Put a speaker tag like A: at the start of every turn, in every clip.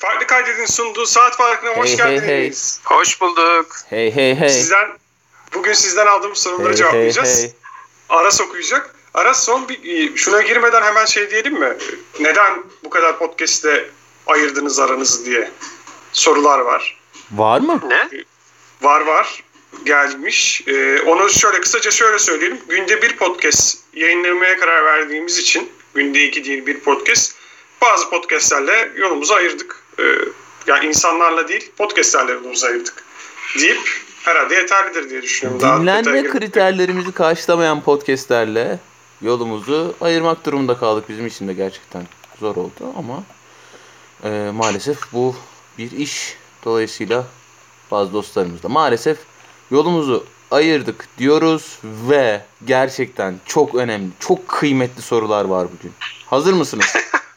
A: Farklı Kaydedin sunduğu saat farkına hoş
B: Hey, hey,
A: geldiniz.
C: Hoş bulduk.
B: Hey hey hey.
A: Sizden bugün sizden aldığımız soruları
B: Hey,
A: cevaplayacağız.
B: hey, hey.
A: Aras okuyacak. Aras son bir şuna girmeden hemen şey diyelim mi? Neden bu kadar podcast'te ayırdınız aranızı diye sorular var.
B: Var mı?
C: Ne?
A: Var var gelmiş. Ee, onu şöyle kısaca şöyle söyleyelim. Günde bir podcast yayınlamaya karar verdiğimiz için günde iki değil bir podcast bazı podcastlerle yolumuzu ayırdık. Ee, yani insanlarla değil podcastlerle yolumuzu ayırdık deyip herhalde yeterlidir diye düşünüyorum. Daha
B: Dinlenme
A: girip-
B: kriterlerimizi karşılamayan podcastlerle yolumuzu ayırmak durumunda kaldık. Bizim için de gerçekten zor oldu ama e, maalesef bu bir iş. Dolayısıyla bazı dostlarımız da maalesef yolumuzu ayırdık diyoruz ve gerçekten çok önemli, çok kıymetli sorular var bugün. Hazır mısınız?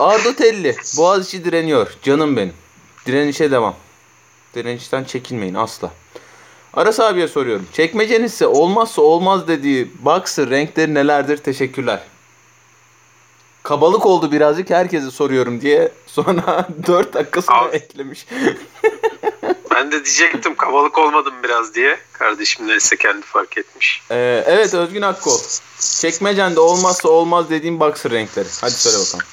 A: Go.
B: Ardo Telli, Boğaziçi direniyor. Canım benim. Direnişe devam. Direnişten çekinmeyin asla. Aras abiye soruyorum. Çekmecenizse olmazsa olmaz dediği boxer renkleri nelerdir? Teşekkürler. Kabalık oldu birazcık herkese soruyorum diye sonra 4 dakika sonra
C: Abi.
B: eklemiş.
C: Ben de diyecektim kabalık olmadım biraz diye. Kardeşim neyse kendi fark etmiş.
B: Ee, evet Özgün Akkol. Çekmecende olmazsa olmaz dediğim boxer renkleri. Hadi söyle bakalım.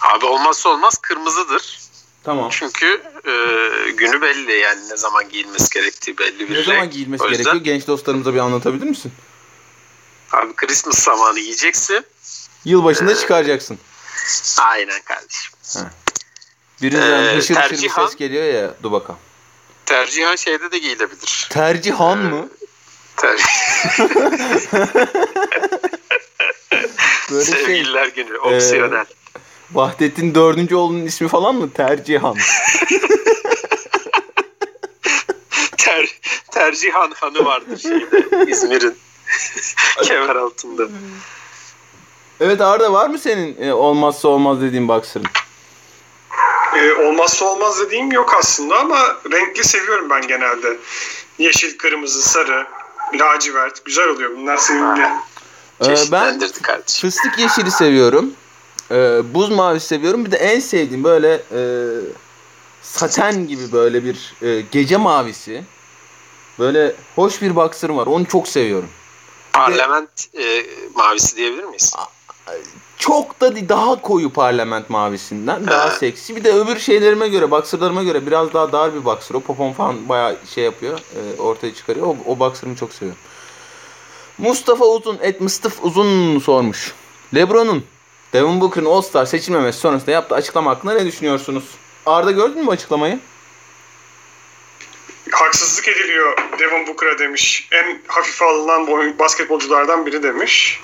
C: Abi olmazsa olmaz kırmızıdır.
B: Tamam.
C: Çünkü e, günü belli yani ne zaman giyilmesi gerektiği belli bir
B: Ne zaman
C: renk.
B: giyilmesi
C: O yüzden,
B: gerekiyor? Genç dostlarımıza bir anlatabilir misin?
C: Abi Christmas zamanı giyeceksin.
B: Yılbaşında
C: Ee,
B: çıkaracaksın.
C: Aynen kardeşim.
B: Birinden
C: Ee,
B: hışır hışır
C: tercihan-
B: ses geliyor ya. Dur bakalım.
C: Tercihen şeyde de giyilebilir.
B: Tercihan mı?
C: Ter-
B: Böyle şey.
C: Sevgililer günü. Opsiyonel.
B: Vahdettin dördüncü oğlunun ismi falan mı? Tercihan.
C: Ter, tercihan hanı vardır şeyde İzmir'in kemer altında.
B: Evet Arda var mı senin e, olmazsa olmaz dediğin boxer'ın?
A: Ee, olmazsa olmaz dediğim yok aslında ama renkli seviyorum ben genelde. Yeşil, kırmızı, sarı, lacivert güzel oluyor. Bunlar sevimli.
B: Ee, ben
C: kardeşim.
B: fıstık yeşili seviyorum. Ee, buz mavisi seviyorum. Bir de en sevdiğim böyle e, saten gibi böyle bir e, gece mavisi. Böyle hoş bir boxer'ım var. Onu çok seviyorum.
C: Parlament e, mavisi diyebilir miyiz?
B: çok da değil, daha koyu parlament mavisinden daha
C: Ha.
B: seksi. Bir de öbür şeylerime göre, boxerlarıma göre biraz daha dar bir boxer. O popon falan bayağı şey yapıyor, e, ortaya çıkarıyor. O, o boxer'ımı çok seviyorum. Mustafa Uzun, et Mıstıf Uzun sormuş. Lebron'un Devin Booker'ın All-Star seçilmemesi sonrasında yaptığı açıklama hakkında ne düşünüyorsunuz? Arda gördün mü açıklamayı?
A: Haksızlık ediliyor Devin Booker'a demiş. En hafife alınan basketbolculardan biri demiş.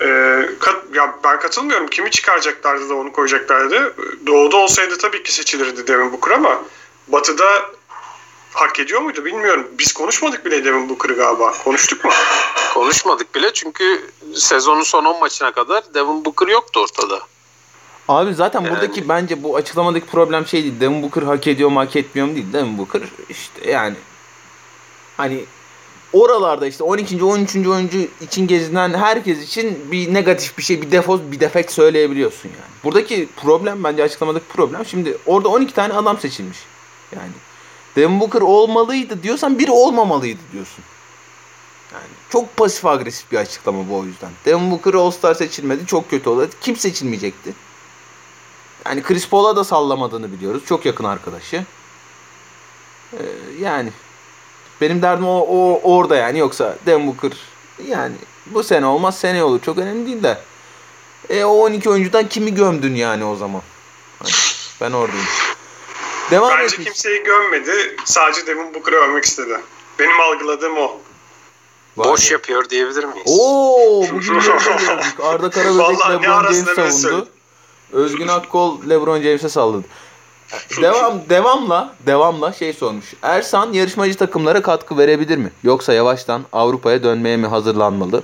A: Ee, kat- ya ben katılmıyorum. Kimi çıkaracaklardı da onu koyacaklardı. Doğu'da olsaydı tabii ki seçilirdi Devin Booker ama Batı'da hak ediyor muydu bilmiyorum. Biz konuşmadık bile Devin Booker'ı galiba. Konuştuk mu?
C: Konuşmadık bile çünkü sezonun son 10 maçına kadar Devin Booker yoktu ortada.
B: Abi zaten
C: Yani-
B: buradaki bence bu açıklamadaki problem şey değil. Devin Booker hak ediyor mu hak etmiyor mu değil. Devin Booker işte yani hani oralarda işte 12. 13. oyuncu için gezinen herkes için bir negatif bir şey, bir defo, bir defekt söyleyebiliyorsun yani. Buradaki problem bence açıklamadaki problem. Şimdi orada 12 tane adam seçilmiş. Yani Devin Booker olmalıydı diyorsan biri olmamalıydı diyorsun. Yani çok pasif agresif bir açıklama bu o yüzden. Devin Booker All-Star seçilmedi. Çok kötü oldu. Kim seçilmeyecekti? Yani Chris Paul'a da sallamadığını biliyoruz. Çok yakın arkadaşı. Ee, yani benim derdim o, o orada yani yoksa Devin Booker yani bu sene olmaz seneye olur. Çok önemli değil de. E o 12 oyuncudan kimi gömdün yani o zaman? Hani ben oradayım. Devam
A: Bence
B: etmiş.
A: kimseyi gömmedi. Sadece Devin Booker'ı övmek istedi. Benim algıladığım o.
B: Vay
C: Boş
B: be.
C: yapıyor diyebilir miyiz?
B: Oo bugün? Arda Karaböcek LeBron James savundu. Özgün Akkol LeBron James'e salladı. Devam devamla devamla şey sormuş. Ersan yarışmacı takımlara katkı verebilir mi? Yoksa yavaştan Avrupa'ya dönmeye mi hazırlanmalı?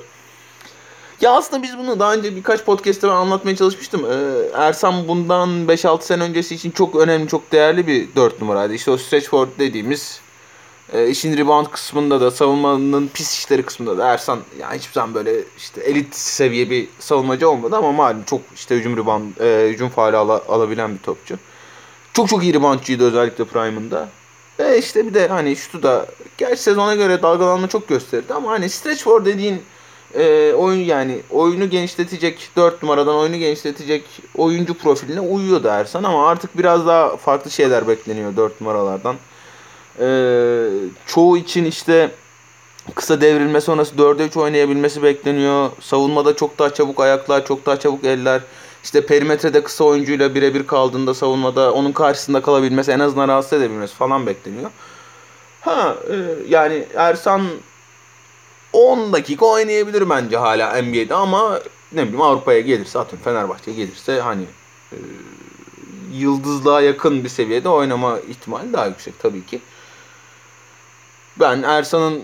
B: Ya aslında biz bunu daha önce birkaç podcast'te ben anlatmaya çalışmıştım. Ee, Ersan bundan 5-6 sene öncesi için çok önemli, çok değerli bir 4 numaraydı. İşte o stretch forward dediğimiz E, işin rebound kısmında da savunmanın pis işleri kısmında da Ersan yani hiçbir zaman böyle işte elit seviye bir savunmacı olmadı ama malum çok işte hücum rebound, e, hücum faali ala- alabilen bir topçu. Çok çok iyi reboundçıydı özellikle prime'ında. Ve işte bir de hani şutu da gerçi sezona göre dalgalanma çok gösterdi ama hani stretch for dediğin e, oyun yani oyunu genişletecek 4 numaradan oyunu genişletecek oyuncu profiline uyuyordu Ersan ama artık biraz daha farklı şeyler bekleniyor 4 numaralardan. E, çoğu için işte kısa devrilme sonrası 4'e 3 oynayabilmesi bekleniyor. Savunmada çok daha çabuk ayaklar, çok daha çabuk eller. İşte perimetrede kısa oyuncuyla birebir kaldığında savunmada onun karşısında kalabilmesi, en azından rahatsız edebilmesi falan bekleniyor. Ha e, yani Ersan 10 dakika oynayabilir bence hala NBA'de ama ne bileyim Avrupa'ya gelirse atıyorum Fenerbahçe'ye gelirse hani e, yıldızlığa yakın bir seviyede oynama ihtimali daha yüksek tabii ki. Ben Ersan'ın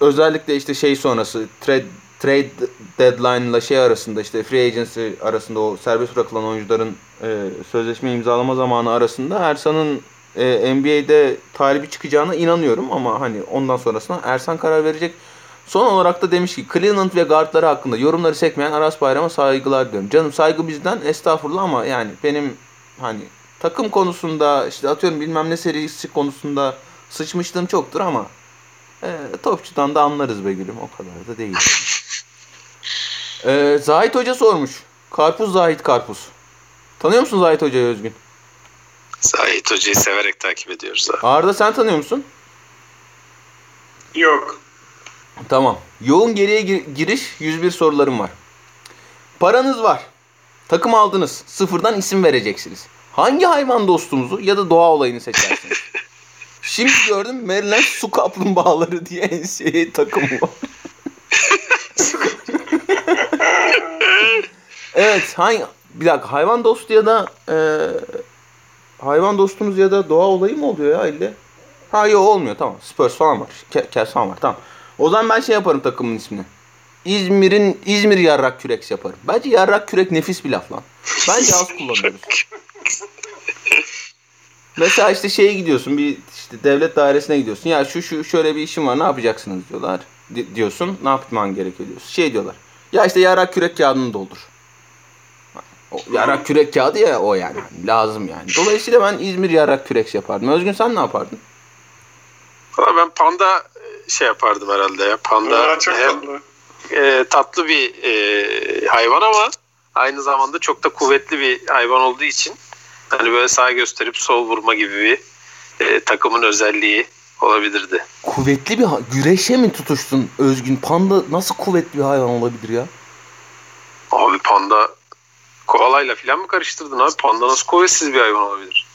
B: özellikle işte şey sonrası trade, trade deadline ile şey arasında işte free agency arasında o serbest bırakılan oyuncuların e, sözleşme imzalama zamanı arasında Ersan'ın e, NBA'de talibi çıkacağına inanıyorum ama hani ondan sonrasına Ersan karar verecek. Son olarak da demiş ki Cleveland ve guardları hakkında yorumları sekmeyen Aras Bayram'a saygılar diyorum. Canım saygı bizden estağfurullah ama yani benim hani takım konusunda işte atıyorum bilmem ne serisi konusunda sıçmışlığım çoktur ama e, topçudan da anlarız be gülüm o kadar da değil. E, Zahit Hoca sormuş. Karpuz Zahit Karpuz. Tanıyor musun Zahit Hoca'yı Özgün?
C: Zahit Hoca'yı severek takip ediyoruz abi.
B: Arda sen tanıyor musun?
A: Yok.
B: Tamam. Yoğun geriye gir- giriş 101 sorularım var. Paranız var. Takım aldınız. Sıfırdan isim vereceksiniz. Hangi hayvan dostumuzu ya da doğa olayını seçersiniz? Şimdi gördüm Maryland su kaplumbağaları diye şey takımı var. evet, hangi bir dakika hayvan dostu ya da e, hayvan dostumuz ya da doğa olayı mı oluyor ya ille? Ha yok olmuyor tamam. Spurs falan var. Ke- falan var tamam. O zaman ben şey yaparım takımın ismini. İzmir'in İzmir yarrak kürek yaparım. Bence yarrak kürek nefis bir laf lan. Bence az kullanıyoruz. Mesela işte şeye gidiyorsun bir işte devlet dairesine gidiyorsun. Ya şu şu şöyle bir işim var ne yapacaksınız diyorlar. Di- diyorsun ne yapman gerekiyor diyorsun. Şey diyorlar. Ya işte yarrak kürek kağıdını doldur. O yarrak kürek kağıdı ya o yani. Lazım yani. Dolayısıyla ben İzmir yarrak kürek yapardım. Özgün sen ne yapardın?
C: Ben panda şey yapardım herhalde ya. Panda
A: Aa, çok
C: hem
A: tatlı.
C: e, tatlı bir e, hayvan ama aynı zamanda çok da kuvvetli bir hayvan olduğu için hani böyle sağ gösterip sol vurma gibi bir e, takımın özelliği olabilirdi.
B: Kuvvetli bir güreşe mi tutuştun Özgün? Panda nasıl kuvvetli bir hayvan olabilir ya?
C: Abi panda koalayla falan mı karıştırdın abi? Panda nasıl kuvvetsiz bir hayvan olabilir?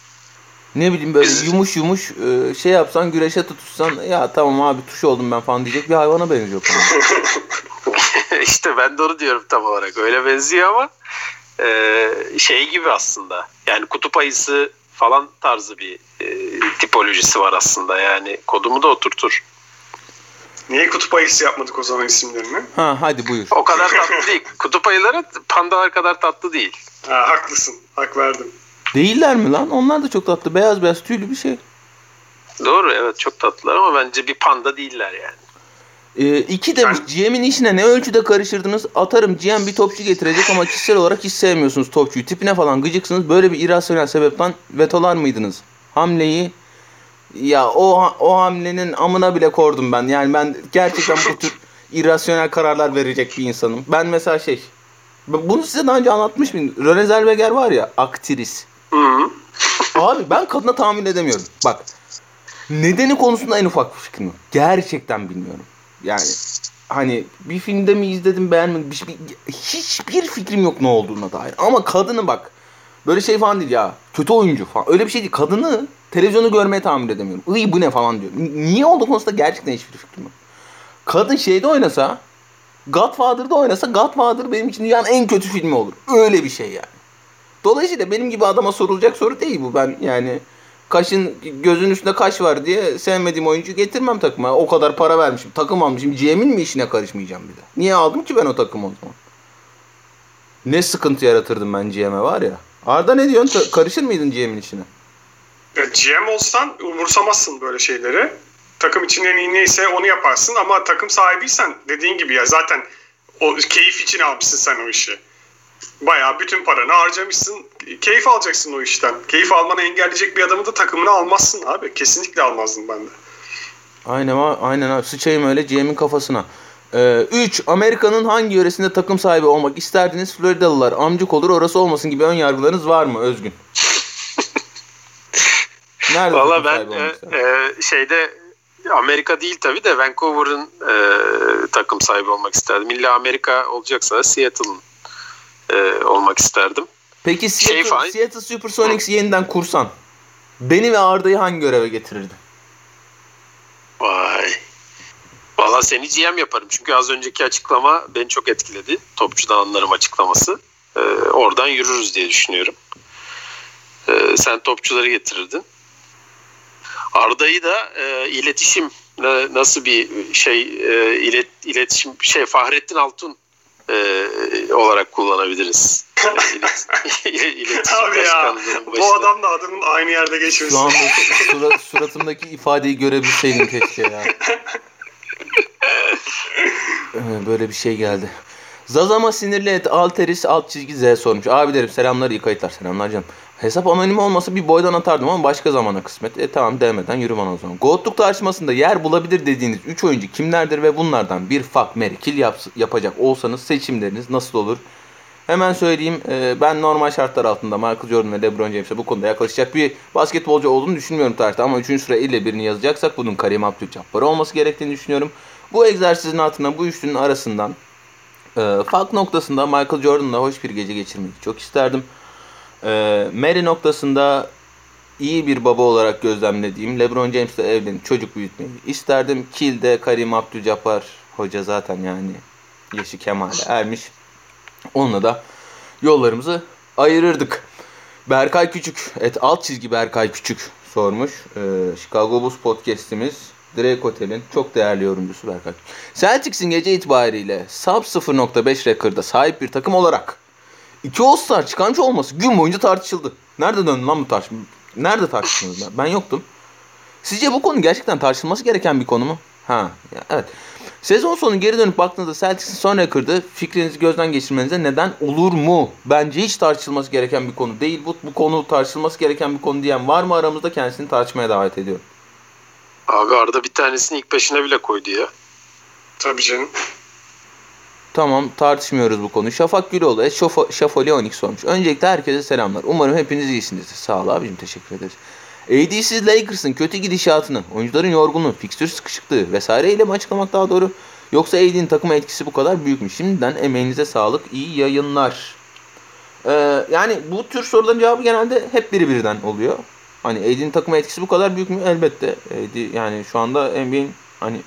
B: Ne bileyim böyle
C: Biz-
B: yumuş yumuş e, şey yapsan güreşe tutuşsan ya tamam abi tuş oldum ben falan diyecek bir hayvana benziyor
C: işte ben de onu diyorum tam olarak. Öyle benziyor ama e, şey gibi aslında. Yani kutup ayısı falan tarzı bir e, tipolojisi var aslında. Yani kodumu da oturtur.
A: Niye kutup ayısı yapmadık o zaman isimlerini?
B: ha hadi buyur.
C: O kadar tatlı değil. Kutup ayıları pandalar kadar tatlı değil.
A: Ha, haklısın. Hak verdim.
B: Değiller mi lan? Onlar da çok tatlı. Beyaz beyaz tüylü bir şey.
C: Doğru evet çok tatlılar ama bence bir panda değiller yani.
B: E, iki demiş GM'in işine ne ölçüde karışırdınız? Atarım GM bir topçu getirecek ama kişisel olarak hiç sevmiyorsunuz topçuyu. Tipine falan gıcıksınız. Böyle bir irrasyonel sebepten vetolar mıydınız? Hamleyi ya o o hamlenin amına bile kordum ben. Yani ben gerçekten bu tür irrasyonel kararlar verecek bir insanım. Ben mesela şey bunu size daha önce anlatmış mıyım? Rene Zellweger var ya aktris.
C: Hı.
B: Abi ben kadına tahammül edemiyorum. Bak. Nedeni konusunda en ufak bir fikrim yok. Gerçekten bilmiyorum. Yani hani bir filmde mi izledim beğenmedim. Bir, bir, hiçbir fikrim yok ne olduğuna dair. Ama kadını bak. Böyle şey falan değil ya. Kötü oyuncu falan. Öyle bir şey değil. Kadını televizyonu görmeye tahammül edemiyorum. Iy bu ne falan diyor. Niye olduğu konusunda gerçekten hiçbir fikrim yok. Kadın şeyde oynasa Godfather'da oynasa Godfather benim için dünyanın en kötü filmi olur. Öyle bir şey yani. Dolayısıyla benim gibi adama sorulacak soru değil bu. Ben yani kaşın gözün üstünde kaş var diye sevmediğim oyuncu getirmem takıma. O kadar para vermişim. Takım almışım. GM'in mi işine karışmayacağım bir de? Niye aldım ki ben o takımı o zaman? Ne sıkıntı yaratırdım ben GM'e var ya. Arda ne diyorsun? Karışır mıydın GM'in işine?
A: Ya, GM olsan umursamazsın böyle şeyleri. takım için en iyi neyse onu yaparsın ama takım sahibiysen dediğin gibi ya zaten o keyif için almışsın sen o işi. Bayağı bütün paranı harcamışsın. Keyif alacaksın o işten. Keyif almanı engelleyecek bir adamı da takımına almazsın abi. Kesinlikle almazdım ben de.
B: Aynen aynen abi. Sıçayım öyle GM'in kafasına. 3. Amerika'nın hangi yöresinde takım sahibi olmak isterdiniz? Floridalılar amcık olur orası olmasın gibi ön yargılarınız var mı Özgün?
C: Nerede Valla ben e, e, şeyde Amerika değil tabi de Vancouver'ın e, takım sahibi olmak isterdim. İlla Amerika olacaksa Seattle'ın e, olmak isterdim.
B: Peki Seattle, şey Seattle Supersonics'i yeniden kursan beni ve Arda'yı hangi göreve getirirdin?
C: Vay. Valla seni GM yaparım. Çünkü az önceki açıklama beni çok etkiledi. Topçudan anlarım açıklaması. Ee, oradan yürürüz diye düşünüyorum. Ee, sen topçuları getirirdin. Arda'yı da e, iletişim nasıl bir şey e, ilet, iletişim şey Fahrettin Altun e, olarak kullanabiliriz.
A: İlet, Abi ya bu adam da adının aynı yerde geçmesi.
B: Şu anda surat, suratımdaki ifadeyi görebilseydim keşke ya. Ee, böyle bir şey geldi. Zazama sinirli et Alteris alt çizgi Z sormuş. Abi derim selamlar iyi kayıtlar selamlar canım. Hesap anonim olmasa bir boydan atardım ama başka zamana kısmet. E tamam demeden yürü bana o zaman. Goatluk tartışmasında yer bulabilir dediğiniz 3 oyuncu kimlerdir ve bunlardan bir fuck Mary kill yap yapacak olsanız seçimleriniz nasıl olur? Hemen söyleyeyim e, ben normal şartlar altında Michael Jordan ve LeBron James'e bu konuda yaklaşacak bir basketbolcu olduğunu düşünmüyorum tarihte ama 3. sıra ile birini yazacaksak bunun Karim Abdul-Jabbar olması gerektiğini düşünüyorum. Bu egzersizin altına bu üçlünün arasından e, fark noktasında Michael Jordan'la hoş bir gece geçirmeyi çok isterdim. E, Mary noktasında iyi bir baba olarak gözlemlediğim LeBron James'le evlenip çocuk büyütmeyi isterdim. Kill'de Karim Abdul-Jabbar hoca zaten yani yaşı kemale ermiş. Onunla da yollarımızı ayırırdık. Berkay Küçük, et alt çizgi Berkay Küçük sormuş. Ee, Chicago Bulls podcast'imiz Drake Hotel'in çok değerli yorumcusu Berkay. Celtics'in gece itibariyle sub 0.5 rekordda sahip bir takım olarak iki All-Star çıkarmış olması gün boyunca tartışıldı. Nerede döndü lan bu tartışma? Nerede tartıştınız ben? Ben yoktum. Sizce bu konu gerçekten tartışılması gereken bir konu mu? Ha, evet. Sezon sonu geri dönüp baktığınızda Celtics'in son rekordu fikrinizi gözden geçirmenize neden olur mu? Bence hiç tartışılması gereken bir konu değil. Bu, bu konu tartışılması gereken bir konu diyen var mı aramızda kendisini tartışmaya davet ediyorum.
C: Abi Arda bir tanesini ilk beşine bile koydu ya.
A: Tabii canım.
B: Tamam tartışmıyoruz bu konuyu. Şafak Güloğlu, Şafo, Şafoli 12 sormuş. Öncelikle herkese selamlar. Umarım hepiniz iyisinizdir. Sağ ol abicim teşekkür ederiz. AD'siz Lakers'ın kötü gidişatını, oyuncuların yorgunluğu, fikstür sıkışıklığı vesaireyle mi açıklamak daha doğru? Yoksa AD'nin takıma etkisi bu kadar büyük mü? Şimdiden emeğinize sağlık, iyi yayınlar. Ee, yani bu tür soruların cevabı genelde hep biri birden oluyor. Hani AD'nin takıma etkisi bu kadar büyük mü? Elbette. AD yani şu anda NBA'in hani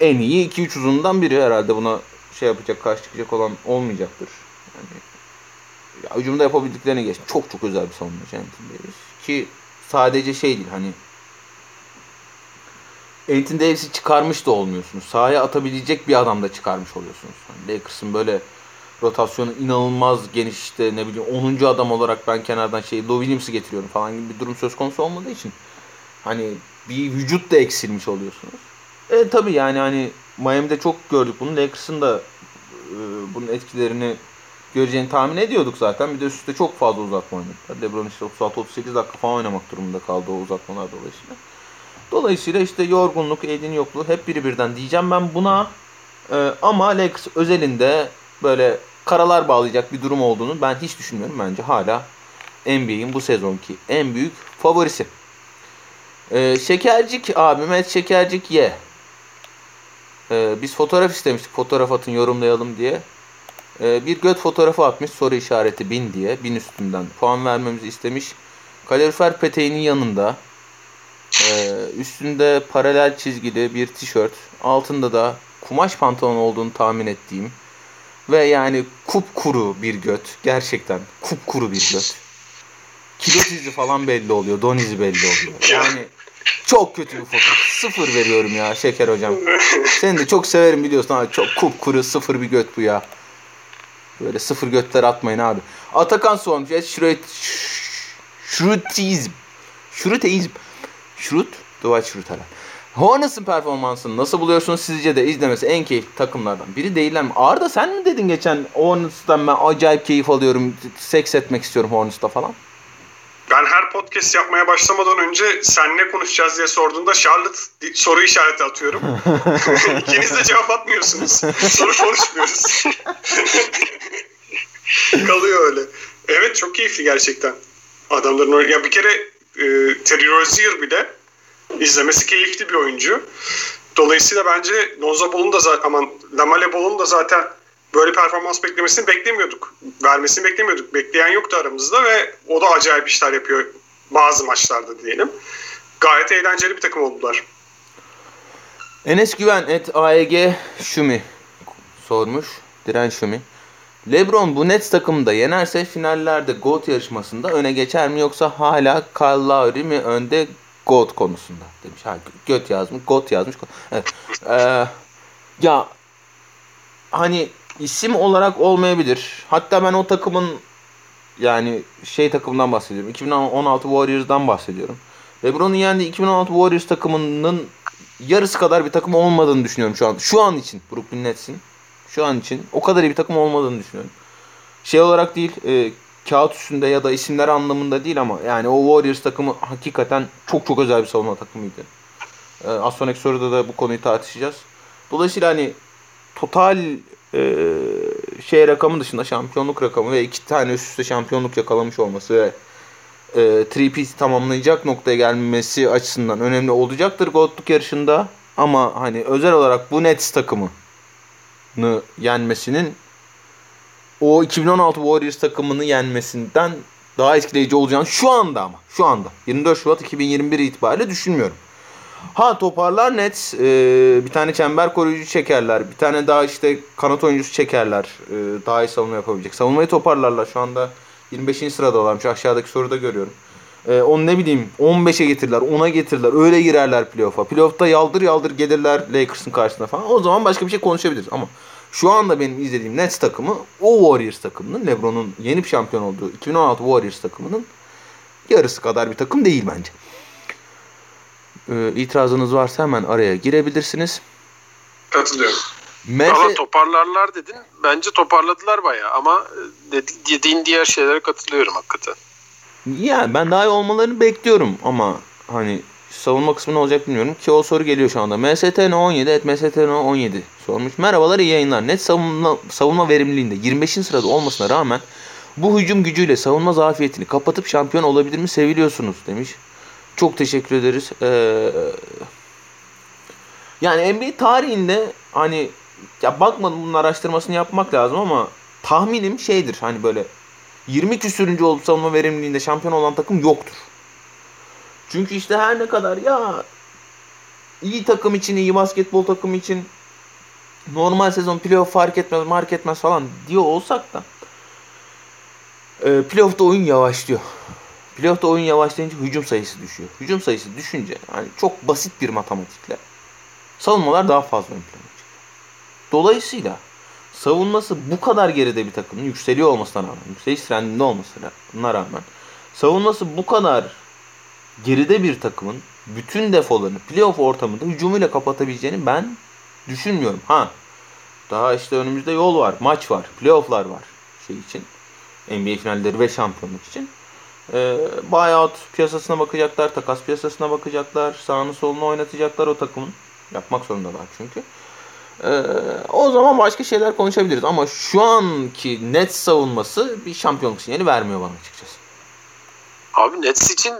B: en iyi 2-3 uzundan biri herhalde buna şey yapacak, karşı çıkacak olan olmayacaktır. Yani ya, hücumda yapabildiklerini geç. Çok çok özel bir savunmacı Anthony. Ki sadece şey değil hani Anthony Davis'i çıkarmış da olmuyorsunuz. Sahaya atabilecek bir adam da çıkarmış oluyorsunuz. Yani Lakers'ın böyle rotasyonu inanılmaz geniş işte ne bileyim 10. adam olarak ben kenardan şey Lou Williams'ı getiriyorum falan gibi bir durum söz konusu olmadığı için hani bir vücut da eksilmiş oluyorsunuz. E tabi yani hani Miami'de çok gördük bunu. Lakers'ın da e, bunun etkilerini göreceğini tahmin ediyorduk zaten. Bir de üstte çok fazla uzatma oynadılar. LeBron işte 36-38 dakika falan oynamak durumunda kaldı o uzatmalar dolayısıyla. Dolayısıyla işte yorgunluk, Edin yokluğu hep biri birden diyeceğim ben buna. Ee, ama Lakers özelinde böyle karalar bağlayacak bir durum olduğunu ben hiç düşünmüyorum. Bence hala NBA'in bu sezonki en büyük favorisi. Ee, Şekercik abim et Şekercik ye. Ee, biz fotoğraf istemiştik. Fotoğraf atın yorumlayalım diye. Ee, bir göt fotoğrafı atmış soru işareti bin diye. Bin üstünden puan vermemizi istemiş. Kalorifer peteğinin yanında e, üstünde paralel çizgili bir tişört. Altında da kumaş pantolon olduğunu tahmin ettiğim ve yani kupkuru bir göt. Gerçekten kupkuru bir göt. Kilo izi falan belli oluyor. Don izi belli oluyor. Yani çok kötü bir fotoğraf. Sıfır veriyorum ya Şeker hocam. Seni de çok severim biliyorsun abi. Çok kupkuru sıfır bir göt bu ya. Böyle sıfır götler atmayın abi. Atakan sormuş. Evet, şurut, şrutizm. Şruteizm. Şrut? Duvar şrut herhalde. Hornets'ın performansını nasıl buluyorsunuz sizce de izlemesi en keyifli takımlardan biri değiller mi? Arda sen mi dedin geçen Hornets'tan ben acayip keyif alıyorum, seks etmek istiyorum Hornets'ta falan?
A: Ben her podcast yapmaya başlamadan önce sen ne konuşacağız diye sorduğunda Charlotte soru işareti atıyorum. İkiniz de cevap atmıyorsunuz. Soru konuşmuyoruz. Kalıyor öyle. Evet çok keyifli gerçekten. Adamların ya bir kere e, Terry Rozier bile izlemesi keyifli bir oyuncu. Dolayısıyla bence Lonzo Ball'un da zaten aman Lamele Ball'un da zaten böyle performans beklemesini beklemiyorduk. Vermesini beklemiyorduk. Bekleyen yoktu aramızda ve o da acayip işler yapıyor bazı maçlarda diyelim. Gayet eğlenceli bir takım oldular.
B: Enes Güven et AEG Şumi sormuş. Diren Şumi. Lebron bu Nets takımında yenerse finallerde GOAT yarışmasında öne geçer mi yoksa hala Kyle Lowry mi önde GOAT konusunda demiş. Ha, göt yazmış, GOAT yazmış. Evet. Ee, ya hani isim olarak olmayabilir. Hatta ben o takımın yani şey takımından bahsediyorum. 2016 Warriors'dan bahsediyorum. LeBron'un yendiği 2016 Warriors takımının yarısı kadar bir takım olmadığını düşünüyorum şu an. Şu an için Brooklyn Nets'in şu an için o kadar iyi bir takım olmadığını düşünüyorum. Şey olarak değil, e, kağıt üstünde ya da isimler anlamında değil ama yani o Warriors takımı hakikaten çok çok özel bir savunma takımıydı. E, az sonraki soruda da bu konuyu tartışacağız. Dolayısıyla hani total e, şey rakamı dışında şampiyonluk rakamı ve iki tane üst üste şampiyonluk yakalamış olması ve e, three-peat tamamlayacak noktaya gelmesi açısından önemli olacaktır Gold'luk yarışında. Ama hani özel olarak bu Nets takımını yenmesinin o 2016 Warriors takımını yenmesinden daha etkileyici olacağını şu anda ama şu anda 24 Şubat 2021 itibariyle düşünmüyorum. Ha toparlar Nets e, bir tane çember koruyucu çekerler. Bir tane daha işte kanat oyuncusu çekerler. E, daha iyi savunma yapabilecek. Savunmayı toparlarlar. Şu anda 25. sırada olan şu aşağıdaki soruda görüyorum. E, onu ne bileyim 15'e getirirler, 10'a getirirler. Öyle girerler playoff'a. Playoff'ta yaldır yaldır gelirler Lakers'ın karşısına falan. O zaman başka bir şey konuşabiliriz ama şu anda benim izlediğim Nets takımı o Warriors takımının LeBron'un yeni bir şampiyon olduğu 2016 Warriors takımının yarısı kadar bir takım değil bence. Ee, itirazınız varsa hemen araya girebilirsiniz.
A: Katılıyorum.
C: Ama
B: Merse...
C: toparlarlar dedin. Bence toparladılar bayağı ama e, dedi- dediğin diğer şeylere katılıyorum hakikaten.
B: Yani ben daha iyi olmalarını bekliyorum ama hani savunma kısmı ne olacak bilmiyorum ki o soru geliyor şu anda. MSTN 17 evet MSTN 17 sormuş. Merhabalar iyi yayınlar. Net savunma, savunma verimliliğinde 25. sırada olmasına rağmen bu hücum gücüyle savunma zafiyetini kapatıp şampiyon olabilir mi seviliyorsunuz demiş. Çok teşekkür ederiz. Ee, yani NBA tarihinde hani ya bakmadım bunun araştırmasını yapmak lazım ama tahminim şeydir hani böyle 20 küsürüncü olup savunma verimliliğinde şampiyon olan takım yoktur. Çünkü işte her ne kadar ya iyi takım için, iyi basketbol takımı için normal sezon playoff fark etmez, mark etmez falan diyor olsak da e, playoff'ta oyun yavaşlıyor. Playoff'ta oyun yavaşlayınca hücum sayısı düşüyor. Hücum sayısı düşünce hani çok basit bir matematikle savunmalar daha fazla ön plana. Dolayısıyla savunması bu kadar geride bir takımın yükseliyor olmasına rağmen, yükseliş trendinde olmasına rağmen savunması bu kadar geride bir takımın bütün defolarını playoff ortamında hücumuyla kapatabileceğini ben düşünmüyorum. Ha daha işte önümüzde yol var, maç var, playofflar var şey için. NBA finalleri ve şampiyonluk için. Ee, buyout piyasasına bakacaklar, takas piyasasına bakacaklar, sağını solunu oynatacaklar o takımın. Yapmak zorundalar çünkü. Ee, o zaman başka şeyler konuşabiliriz ama şu anki net savunması bir şampiyonluk sinyali vermiyor bana açıkçası.
C: Abi Nets için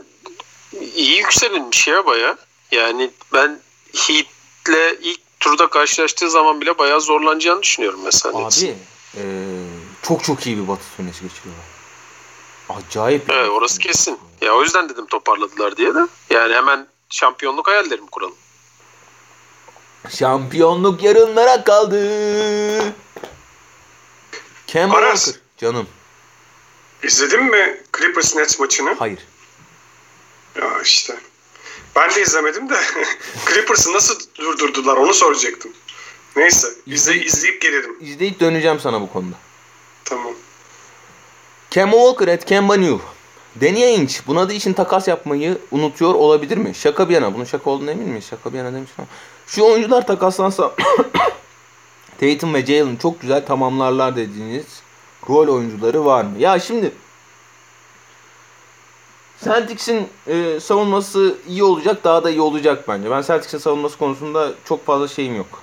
C: iyi yükselinmiş ya baya. Yani ben Heat'le ilk turda karşılaştığı zaman bile bayağı zorlanacağını düşünüyorum mesela.
B: Abi ee, çok çok iyi bir batı turnesi geçiriyorlar. Acayip.
C: Evet orası kesin. Ya o yüzden dedim toparladılar diye de. Yani hemen şampiyonluk hayalleri mi kuralım?
B: Şampiyonluk yarınlara kaldı. Kemba. Walker. Canım.
A: İzledin mi Clippers Nets maçını?
B: Hayır.
A: Ya işte. Ben de izlemedim de Clippers'ı nasıl durdurdular onu soracaktım. Neyse izle, izleyip gelirim.
B: İzleyip döneceğim sana bu konuda.
A: Tamam.
B: Kemba Walker at Kemba New. Danny Ainge buna da için takas yapmayı unutuyor olabilir mi? Şaka bir yana. Bunun şaka olduğunu emin miyiz? Şaka bir yana demiş ama. Şu oyuncular takaslansa Tatum ve Jalen çok güzel tamamlarlar dediğiniz rol oyuncuları var mı? Ya şimdi Celtics'in e, savunması iyi olacak, daha da iyi olacak bence. Ben Celtics'in savunması konusunda çok fazla şeyim yok.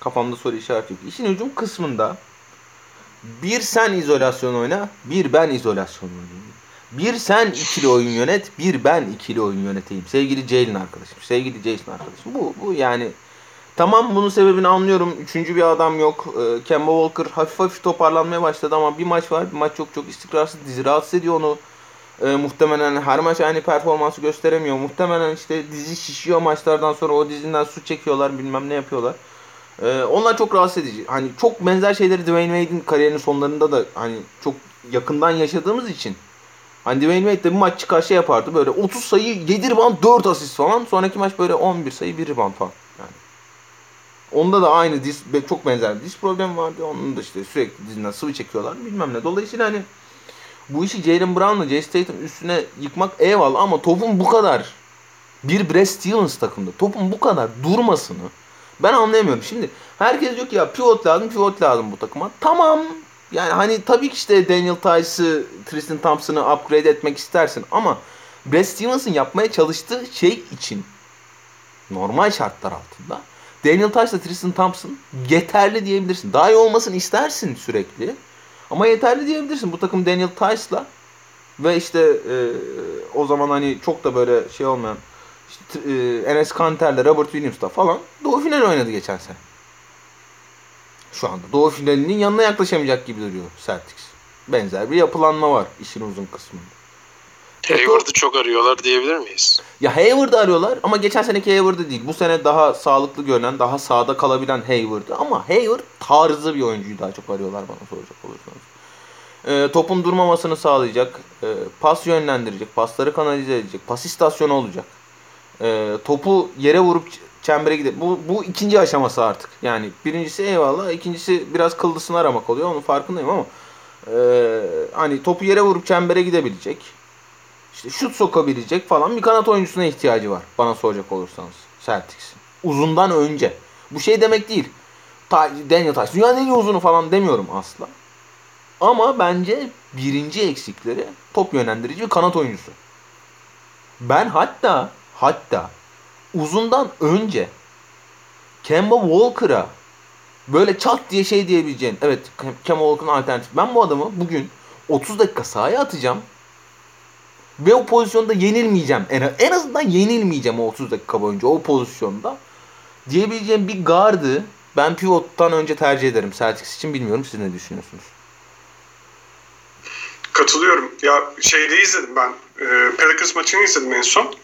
B: Kafamda soru işareti yok. İşin hücum kısmında bir sen izolasyon oyna, bir ben izolasyon oynayayım. Bir sen ikili oyun yönet, bir ben ikili oyun yöneteyim. Sevgili Jalen arkadaşım, sevgili Jason arkadaşım. Bu, bu yani tamam bunun sebebini anlıyorum. Üçüncü bir adam yok. Ee, Kemba Walker hafif hafif toparlanmaya başladı ama bir maç var. Bir maç çok çok istikrarsız. Dizi rahatsız ediyor onu. Ee, muhtemelen her maç aynı performansı gösteremiyor. Muhtemelen işte dizi şişiyor maçlardan sonra o dizinden su çekiyorlar bilmem ne yapıyorlar. Ee, onlar çok rahatsız edici. Hani çok benzer şeyleri Dwayne Wade'in kariyerinin sonlarında da hani çok yakından yaşadığımız için Hani Dwayne Wade de bir maç çıkar şey yapardı böyle 30 sayı 7 rebound 4 asist falan. Sonraki maç böyle 11 sayı 1 rebound falan. Yani. Onda da aynı diz, çok benzer bir diz problemi vardı. Onun da işte sürekli dizinden sıvı çekiyorlar bilmem ne. Dolayısıyla hani bu işi Jalen Brown'la Jay Statham üstüne yıkmak eyvallah ama topun bu kadar bir Brad Stevens takımda topun bu kadar durmasını ben anlayamıyorum. Şimdi herkes diyor ki ya pivot lazım pivot lazım bu takıma. Tamam yani hani tabii ki işte Daniel Tice'ı, Tristan Thompson'ı upgrade etmek istersin ama Brad Stevens'ın yapmaya çalıştığı şey için normal şartlar altında Daniel Tice'la Tristan Thompson yeterli diyebilirsin. Daha iyi olmasını istersin sürekli. Ama yeterli diyebilirsin. Bu takım Daniel Tice'la ve işte e, o zaman hani çok da böyle şey olmayan işte, e, Enes Kanter'le Robert Williams'la falan Doğu finali oynadı geçen sene. Şu anda Doğu finalinin yanına yaklaşamayacak gibi duruyor Celtics. Benzer bir yapılanma var işin uzun kısmında.
C: Hayward'ı çok arıyorlar diyebilir miyiz?
B: Ya Hayward'ı arıyorlar ama geçen seneki Hayward'ı değil. Bu sene daha sağlıklı görünen, daha sağda kalabilen Hayward'ı. Ama Hayward tarzı bir oyuncuyu daha çok arıyorlar bana soracak olursanız. E, topun durmamasını sağlayacak, e, pas yönlendirecek, pasları kanalize edecek, pas istasyonu olacak. E, topu yere vurup çembere gidip bu, bu ikinci aşaması artık. Yani birincisi eyvallah, ikincisi biraz kıldısını aramak oluyor. Onun farkındayım ama e, hani topu yere vurup çembere gidebilecek. İşte şut sokabilecek falan bir kanat oyuncusuna ihtiyacı var. Bana soracak olursanız Celtics'in. Uzundan önce. Bu şey demek değil. Daniel Tice dünyanın en iyi uzunu falan demiyorum asla. Ama bence birinci eksikleri top yönlendirici bir kanat oyuncusu. Ben hatta hatta uzundan önce Kemba Walker'a böyle çat diye şey diyebileceğin evet Kemba Walker'ın alternatifi. Ben bu adamı bugün 30 dakika sahaya atacağım ve o pozisyonda yenilmeyeceğim. En, en azından yenilmeyeceğim o 30 dakika boyunca o pozisyonda. Diyebileceğim bir gardı ben pivottan önce tercih ederim Celtics için. Bilmiyorum siz ne düşünüyorsunuz?
A: Katılıyorum. Ya şeyde izledim ben. E, Pelicans maçını izledim en son.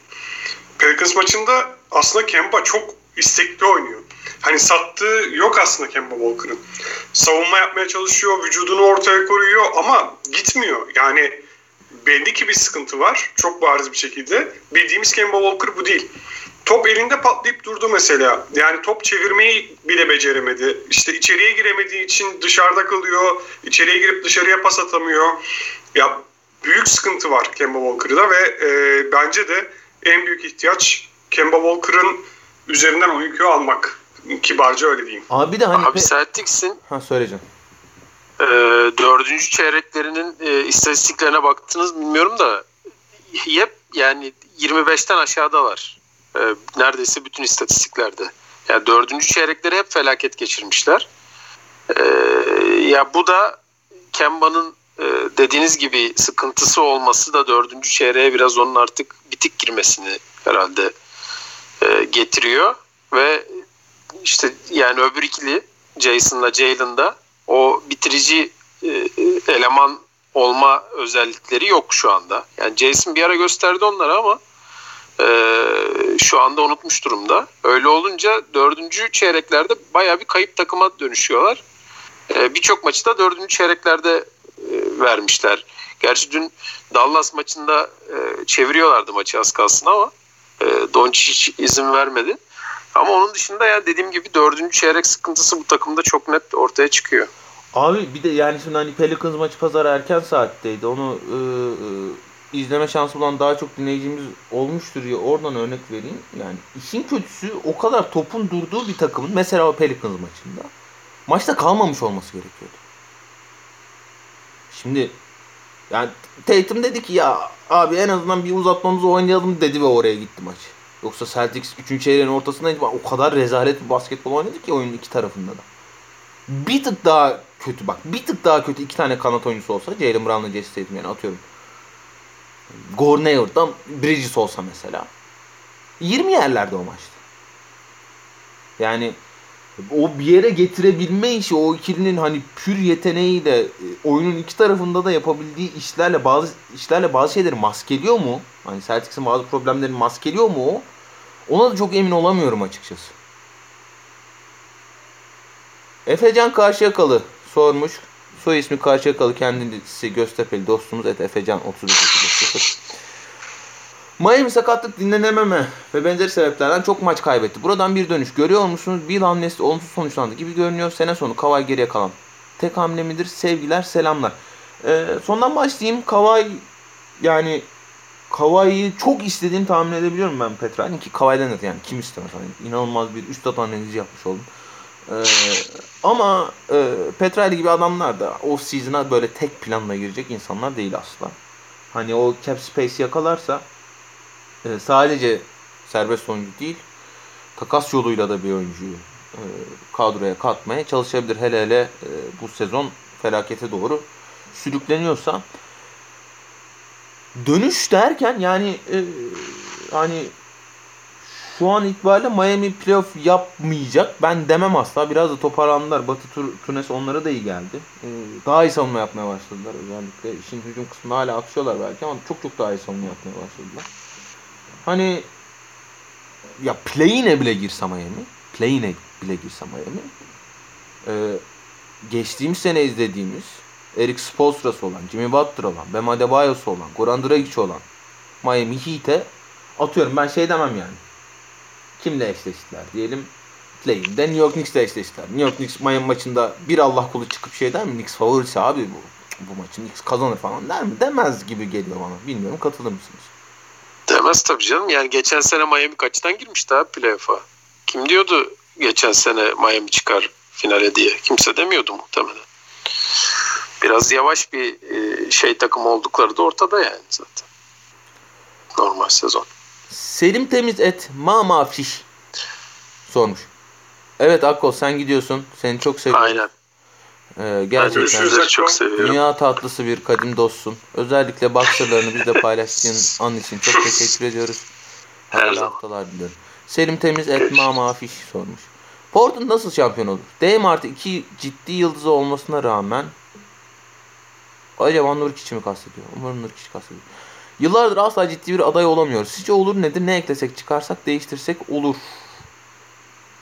A: Pelicans maçında aslında Kemba çok istekli oynuyor. Hani sattığı yok aslında Kemba Walker'ın. Savunma yapmaya çalışıyor, vücudunu ortaya koyuyor ama gitmiyor. Yani belli ki bir sıkıntı var. Çok bariz bir şekilde. Bildiğimiz Kemba Walker bu değil. Top elinde patlayıp durdu mesela. Yani top çevirmeyi bile beceremedi. İşte içeriye giremediği için dışarıda kalıyor. İçeriye girip dışarıya pas atamıyor. Ya büyük sıkıntı var Kemba Walker'da ve e, bence de en büyük ihtiyaç Kemba Walker'ın üzerinden oyun köyü almak. Kibarca öyle diyeyim.
B: Abi de hani...
C: Abi Celtics'in
B: ha, söyleyeceğim.
C: E, dördüncü çeyreklerinin e, istatistiklerine baktınız bilmiyorum da hep yani 25'ten aşağıdalar. E, neredeyse bütün istatistiklerde. Yani dördüncü çeyrekleri hep felaket geçirmişler. E, ya bu da Kemba'nın e, dediğiniz gibi sıkıntısı olması da dördüncü çeyreğe biraz onun artık bitik girmesini herhalde e, getiriyor ve işte yani öbür ikili Jason'la Jalen'da o bitirici e, eleman olma özellikleri yok şu anda. Yani Jason bir ara gösterdi onlara ama e, şu anda unutmuş durumda. Öyle olunca dördüncü çeyreklerde baya bir kayıp takıma dönüşüyorlar. E, Birçok maçı da dördüncü çeyreklerde e, vermişler. Gerçi dün Dallas maçında e, çeviriyorlardı maçı az kalsın ama e, Doncic izin vermedi. Ama onun dışında ya dediğim gibi dördüncü çeyrek sıkıntısı bu takımda çok net ortaya çıkıyor.
B: Abi bir de yani şimdi hani Pelicans maçı pazar erken saatteydi. Onu e, e, izleme şansı bulan daha çok dinleyicimiz olmuştur diye oradan örnek vereyim. Yani işin kötüsü o kadar topun durduğu bir takımın mesela o Pelicans maçında maçta kalmamış olması gerekiyordu. Şimdi yani Tatum dedi ki ya abi en azından bir uzatmamızı oynayalım dedi ve oraya gitti maç. Yoksa Celtics 3. çeyreğin ortasındaydı. O kadar rezalet bir basketbol oynadı ki oyunun iki tarafında da. Bir tık daha kötü bak. Bir tık daha kötü iki tane kanat oyuncusu olsa Jalen Brown'la Jesse Tatum yani atıyorum. Gordon Hayward'dan Bridges olsa mesela. 20 yerlerde o maçta. Yani o bir yere getirebilme işi o ikilinin hani pür yeteneğiyle e, oyunun iki tarafında da yapabildiği işlerle bazı işlerle bazı şeyleri maskeliyor mu? Hani Celtics'in bazı problemlerini maskeliyor mu o? Ona da çok emin olamıyorum açıkçası. Efecan Karşıyakalı sormuş. Soy ismi Karşıyakalı kendisi Göztepe'li dostumuz. Et Efecan 35 Miami sakatlık dinlenememe ve benzeri sebeplerden çok maç kaybetti. Buradan bir dönüş görüyor musunuz? Bir hamlesi olumsuz sonuçlandı gibi görünüyor. Sene sonu Kavay geriye kalan. Tek hamle midir? Sevgiler, selamlar. Ee, sondan başlayayım. Kavay yani Kavai'yi çok istediğini tahmin edebiliyorum ben Petra'nın ki Kawhi Leonard yani kim istemez hani inanılmaz bir üst analizi yapmış oldum. Ee, ama e, Petrali gibi adamlar da off season'a böyle tek planla girecek insanlar değil asla. Hani o cap space yakalarsa e, sadece serbest oyuncu değil takas yoluyla da bir oyuncuyu e, kadroya katmaya çalışabilir. Hele hele e, bu sezon felakete doğru sürükleniyorsa dönüş derken yani e, hani şu an itibariyle Miami playoff yapmayacak. Ben demem asla. Biraz da toparlandılar. Batı tur Tunes onlara da iyi geldi. Ee, daha iyi savunma yapmaya başladılar özellikle. İşin hücum kısmında hala atışıyorlar belki ama çok çok daha iyi savunma yapmaya başladılar. Hani ya play'ine bile girse Miami. Play'ine bile girse Miami. Ee, geçtiğimiz sene izlediğimiz Eric Spoelstra'sı olan, Jimmy Butler olan, Bam Adebayo'su olan, Goran Dragic olan Miami Heat'e atıyorum ben şey demem yani kimle eşleştiler diyelim. Play'inde New York Knicks'le eşleştiler. New York Knicks Miami maçında bir Allah kulu çıkıp şey der mi? Knicks favorisi abi bu. Bu maçı Knicks kazanır falan der mi? Demez gibi geliyor bana. Bilmiyorum katılır mısınız?
C: Demez tabii canım. Yani geçen sene Miami kaçtan girmişti abi playoff'a? Kim diyordu geçen sene Miami çıkar finale diye? Kimse demiyordu muhtemelen. Biraz yavaş bir e, şey takım oldukları da ortada yani zaten. Normal sezon.
B: Selim Temiz et mama fiş sormuş. Evet Akkol sen gidiyorsun. Seni çok seviyorum.
C: Aynen.
B: Ee, gerçekten
C: sizleri çok seviyorum.
B: dünya tatlısı bir kadim dostsun. Özellikle boxerlarını bizle paylaştığın an için çok teşekkür ediyoruz. Hayırlı haftalar diliyorum. Selim Temiz et mama fiş sormuş. Portland nasıl şampiyon olur? Dame artı iki ciddi yıldızı olmasına rağmen acaba Nurkic mi kastediyor? Umarım Nurkic kastediyor. Yıllardır asla ciddi bir aday olamıyoruz. Sizce olur nedir? Ne eklesek, çıkarsak, değiştirsek olur.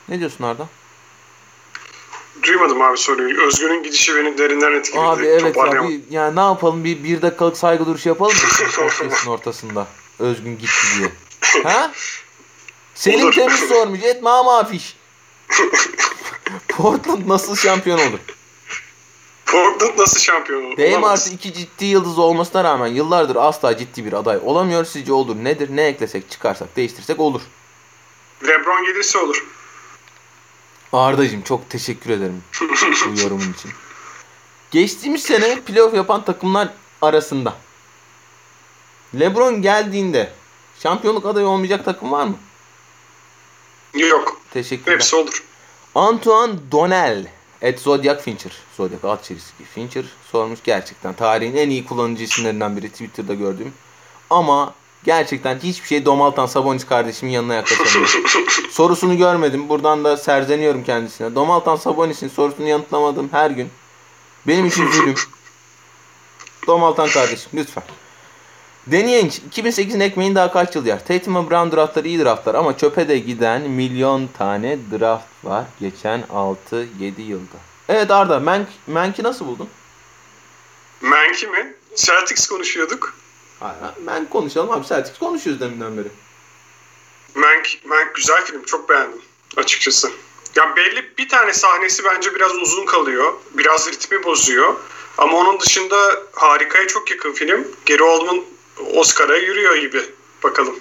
B: Ne diyorsun Arda?
A: Duymadım abi soruyu. Özgün'ün gidişi beni derinden etkiledi.
B: Abi evet ya, bir, yani ne yapalım bir, bir dakikalık saygı duruşu yapalım mı? Podcast'ın ortasında. Özgün gitti diye. Ha? Senin
A: Olur.
B: temiz sormuş. Etme ama afiş. Portland nasıl şampiyon olur?
A: Portland nasıl şampiyon olur?
B: Dame artı iki ciddi yıldız olmasına rağmen yıllardır asla ciddi bir aday olamıyor. Sizce olur nedir? Ne eklesek, çıkarsak, değiştirsek olur.
A: Lebron gelirse olur.
B: Arda'cığım çok teşekkür ederim bu yorumun için. Geçtiğimiz sene playoff yapan takımlar arasında LeBron geldiğinde şampiyonluk adayı olmayacak takım var mı?
A: Yok.
B: Teşekkürler.
A: Hepsi olur.
B: Antoine Donnell et Zodiac Fincher. Zodiac alt çizgi Fincher sormuş. Gerçekten tarihin en iyi kullanıcı isimlerinden biri Twitter'da gördüğüm. Ama gerçekten hiçbir şey Domaltan Sabonis kardeşimin yanına yaklaşamıyor. Sorusunu görmedim. Buradan da serzeniyorum kendisine. Domaltan Sabonis'in sorusunu yanıtlamadım her gün. Benim için zulüm. Domaltan kardeşim lütfen. Danny Ainge 2008'in ekmeğini daha kaç yıl yer? Tatum ve Brown draftları iyi draftlar ama çöpe de giden milyon tane draft var geçen 6-7 yılda. Evet Arda, Mank, Mank'i nasıl buldun?
A: Manki mi? Celtics konuşuyorduk.
B: Mank konuşalım abi. Celtics konuşuyoruz deminden beri.
A: Mank, Mank güzel film. Çok beğendim açıkçası. Ya belli bir tane sahnesi bence biraz uzun kalıyor. Biraz ritmi bozuyor. Ama onun dışında harikaya çok yakın film. Gary Oldman Oscar'a yürüyor gibi. Bakalım.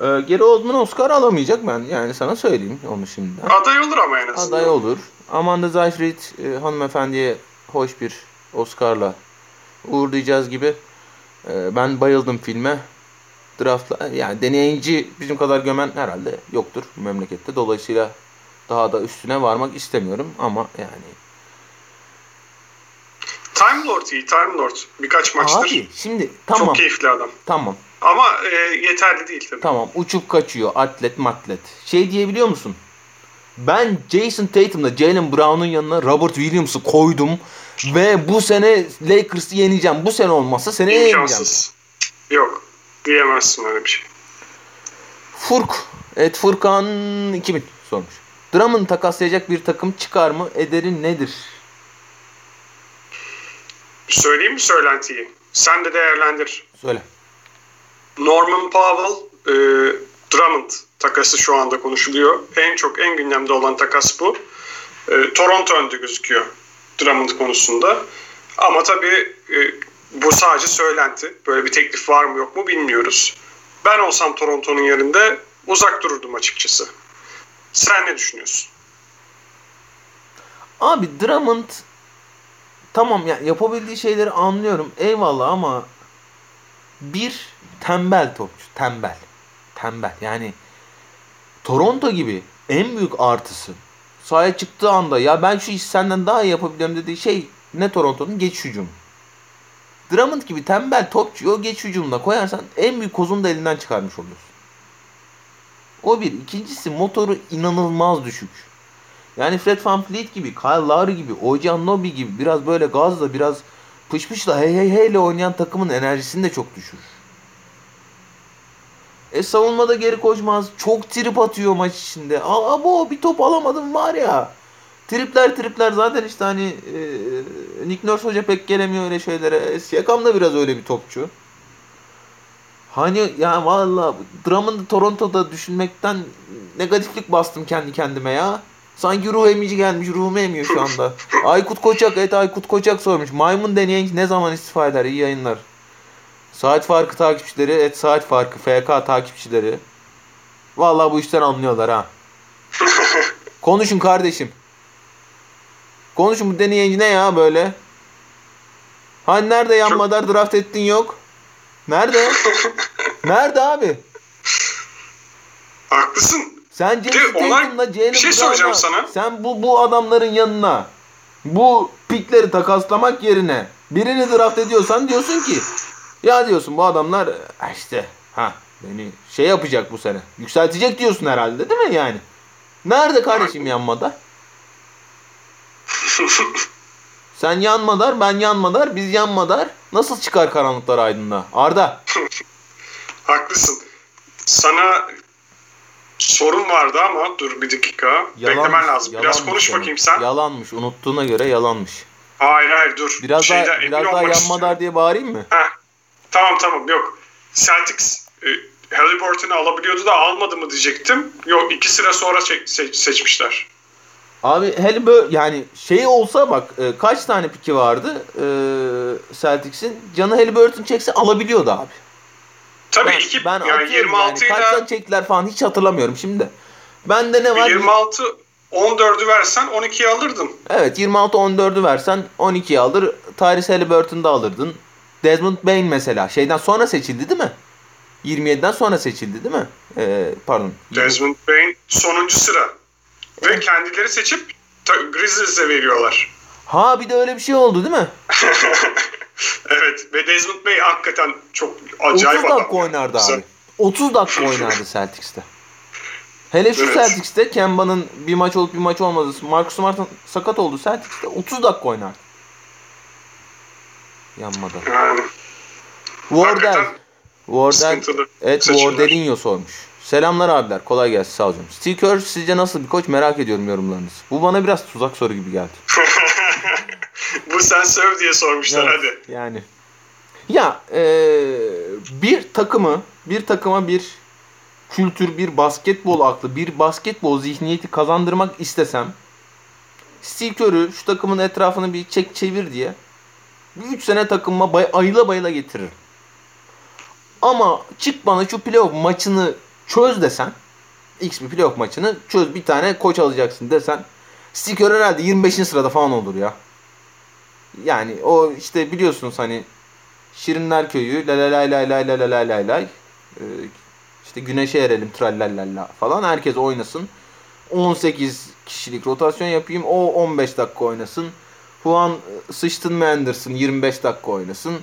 B: Ee, Gary Oldman Oscar alamayacak ben yani sana söyleyeyim onu şimdiden.
A: Aday olur ama en azından.
B: Aday olur. Amanda Seyfried e, hanımefendiye hoş bir Oscar'la uğurlayacağız gibi. E, ben bayıldım filme. Draftla yani deneyici bizim kadar gömen herhalde yoktur bu memlekette. Dolayısıyla daha da üstüne varmak istemiyorum ama yani.
A: Time Lord iyi. Time Lord. Birkaç maçtır.
B: Abi şimdi tamam
A: Çok keyifli adam.
B: tamam
A: Ama e, yeterli değil tabii.
B: tamam uçup kaçıyor atlet matlet. Şey diyebiliyor musun? Ben Jason Tatum'la Jalen Brown'un yanına Robert Williams'ı koydum ve bu sene Lakers'ı yeneceğim. Bu sene olmazsa seneye yeneceğim.
A: İmkansız. Yok. Diyemezsin öyle bir şey.
B: Furk. Evet Furkan 2000 sormuş. Drummond takaslayacak bir takım çıkar mı? Ederi nedir?
A: Söyleyeyim mi söylentiyi? Sen de değerlendir.
B: Söyle.
A: Norman Powell, e, Drummond takası şu anda konuşuluyor. En çok en gündemde olan takas bu. E, Toronto önde gözüküyor Drummond konusunda. Ama tabii e, bu sadece söylenti. Böyle bir teklif var mı yok mu bilmiyoruz. Ben olsam Toronto'nun yerinde uzak dururdum açıkçası. Sen ne düşünüyorsun?
B: Abi Drummond tamam ya yapabildiği şeyleri anlıyorum. Eyvallah ama bir tembel topçu. Tembel. Tembel. Yani Toronto gibi en büyük artısı sahaya çıktığı anda ya ben şu işi senden daha iyi yapabiliyorum dediği şey ne Toronto'nun geç hücumu. Drummond gibi tembel topçuyu o geç hücumuna koyarsan en büyük kozunu da elinden çıkarmış oluyorsun. O bir. İkincisi motoru inanılmaz düşük. Yani Fred VanVleet gibi, Kyle Lowry gibi, OG Anunoby gibi biraz böyle gazla biraz pışpışla hey hey heyle oynayan takımın enerjisini de çok düşürür. E savunmada geri koşmaz. Çok trip atıyor maç içinde. Aa abo bir top alamadım var ya. Tripler tripler zaten işte hani e, Nick Nurse hoca pek gelemiyor öyle şeylere. Siakam da biraz öyle bir topçu. Hani ya valla Drummond'ı Toronto'da düşünmekten negatiflik bastım kendi kendime ya. Sanki ruh emici gelmiş ruhumu emiyor şu anda. Aykut Koçak evet Aykut Koçak sormuş. Maymun deneyen ne zaman istifa eder? İyi yayınlar. Saat farkı takipçileri et saat farkı FK takipçileri. Vallahi bu işten anlıyorlar ha. Konuşun kardeşim. Konuşun bu deneyici ne ya böyle? Hani nerede yanmadar draft ettin yok? Nerede? Nerede abi?
A: Haklısın.
B: Sen Tatum'la Jalen
A: şey soracağım sana.
B: Sen bu bu adamların yanına bu pikleri takaslamak yerine birini draft ediyorsan diyorsun ki ya diyorsun bu adamlar "Ha işte ha beni şey yapacak bu sene. Yükseltecek diyorsun herhalde değil mi yani? Nerede kardeşim yanmadar? Sen yanmadar, ben yanmadar, biz yanmadar. Nasıl çıkar karanlıklar aydınlığa? Arda.
A: Haklısın. Sana sorun vardı ama dur bir dakika. Beklemen lazım. Biraz
B: yalanmış
A: konuş
B: demek.
A: bakayım sen.
B: Yalanmış. Unuttuğuna göre yalanmış.
A: Hayır hayır dur.
B: Biraz
A: Şeyden
B: daha biraz daha yanmadar
A: istiyorum.
B: diye bağırayım mı?
A: Heh. Tamam tamam yok. Celtics e, Halliburton'u alabiliyordu da almadı mı diyecektim. Yok iki sıra sonra çek- se- seçmişler.
B: Abi böyle yani şey olsa bak e, kaç tane piki vardı e, Celtics'in. Canı Halliburton çekse alabiliyordu abi.
A: Tabii
B: Ben,
A: iki
B: ben
A: yani
B: atıyorum
A: 26
B: yani.
A: ile
B: Kaçtan çektiler falan hiç hatırlamıyorum şimdi. de. Bende ne var?
A: 26 14'ü versen 12'yi alırdın.
B: Evet 26-14'ü versen 12'yi alır. Tyrese Halliburton'u da alırdın. Desmond Bain mesela şeyden sonra seçildi değil mi? 27'den sonra seçildi değil mi? Ee, pardon.
A: Desmond Bain sonuncu sıra. Ve kendileri seçip Grizzlies'e veriyorlar.
B: Ha bir de öyle bir şey oldu değil mi?
A: evet ve Desmond Bey hakikaten çok
B: 30
A: acayip adam.
B: dakika oynardı
A: Güzel.
B: abi. 30 dakika oynardı Celtics'te. Hele şu
A: Evet.
B: Celtics'te Kemba'nın bir maç olup bir maç olmadı. Marcus Smart sakat oldu Celtics'te 30 dakika oynardı. Yanmadı.
A: Yani
B: Wardell. Wardell. Evet. Wardellinho sormuş. Selamlar abiler. Kolay gelsin sağ olun. Steve Kerr sizce nasıl bir koç merak ediyorum yorumlarınızı. Bu bana biraz tuzak soru gibi geldi.
A: Bu sen söv diye sormuşlar
B: Evet,
A: hadi.
B: Yani. Ya eee, bir takımı, bir takıma bir kültür, bir basketbol aklı, bir basketbol zihniyeti kazandırmak istesem Steve Kerr'ü şu takımın etrafını bir çek çevir diye bir 3 sene takımıma bay, ayıla bayıla getiririm. Ama çık bana şu playoff maçını çöz desen X bir playoff maçını çöz bir tane koç alacaksın desen Sticker herhalde 25. sırada falan olur ya. Yani o işte biliyorsunuz hani Şirinler Köyü la la la la la la la la la lay ee, işte güneşe erelim trallallalla falan herkes oynasın. 18 kişilik rotasyon yapayım. O 15 dakika oynasın. Juan sıçtın mı Anderson 25 dakika oynasın.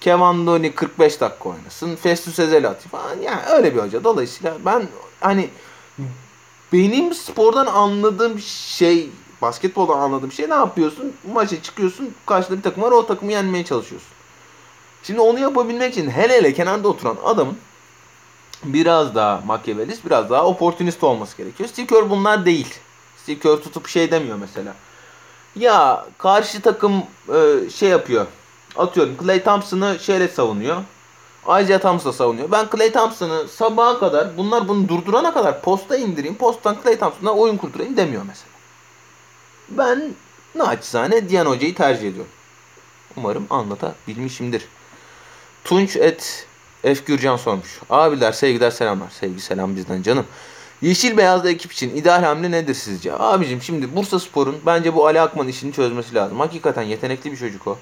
B: Kevin Looney 45 dakika oynasın. Festus Ezeli atayım falan. Yani öyle bir hoca. Dolayısıyla ben hani benim spordan anladığım şey basketboldan anladığım şey ne yapıyorsun? Maça çıkıyorsun. Karşıda bir takım var. O takımı yenmeye çalışıyorsun. Şimdi onu yapabilmek için hele hele kenarda oturan adamın biraz daha makyavelist, biraz daha oportunist olması gerekiyor. Steve bunlar değil. Steve tutup şey demiyor mesela. Ya karşı takım e, şey yapıyor. Atıyorum Clay Thompson'ı şeyle savunuyor. Isaiah Thompson'ı savunuyor. Ben Clay Thompson'ı sabaha kadar bunlar bunu durdurana kadar posta indireyim. Posttan Clay Thompson'a oyun kurdurayım demiyor mesela. Ben naçizane Diyan Hoca'yı tercih ediyorum. Umarım anlatabilmişimdir. Tunç et F. Sormuş. Abiler sevgiler selamlar. Sevgi selam bizden canım. Yeşil beyazlı ekip için ideal hamle nedir sizce? Abicim şimdi Bursa Spor'un bence bu Ali Akman işini çözmesi lazım. Hakikaten yetenekli bir çocuk o.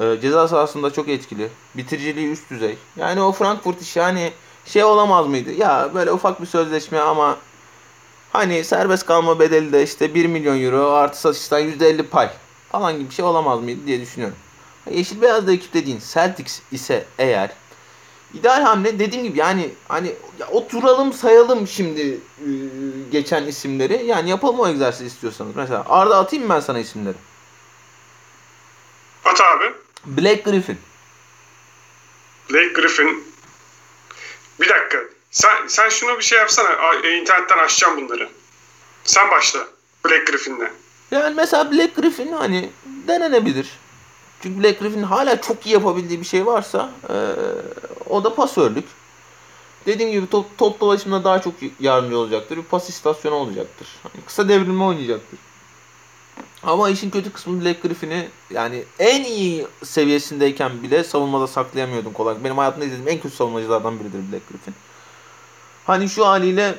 B: Ee, ceza sahasında çok etkili. Bitiriciliği üst düzey. Yani o Frankfurt işi hani şey olamaz mıydı? Ya böyle ufak bir sözleşme ama hani serbest kalma bedeli de işte 1 milyon euro artı satıştan %50 pay falan gibi bir şey olamaz mıydı diye düşünüyorum. Yeşil beyazlı ekip dediğin Celtics ise eğer İdeal hamle dediğim gibi yani hani ya oturalım sayalım şimdi e, geçen isimleri. Yani yapalım o egzersiz istiyorsanız. Mesela Arda atayım mı ben sana isimleri?
A: At abi.
B: Blake Griffin.
A: Blake Griffin. Bir dakika. Sen, sen şunu bir şey yapsana. E, internetten açacağım bunları. Sen başla. Blake Griffin'le.
B: Yani mesela Blake Griffin hani denenebilir. Çünkü Blake Griffin'in hala çok iyi yapabildiği bir şey varsa e, o da pasörlük. Dediğim gibi top, top dolaşımında daha çok yardımcı olacaktır. Bir pas istasyonu olacaktır. Hani kısa devrilme oynayacaktır. Ama işin kötü kısmı Blake Griffin'i yani en iyi seviyesindeyken bile savunmada saklayamıyordum kolay. Benim hayatımda izlediğim en kötü savunmacılardan biridir Blake Griffin. Hani şu haliyle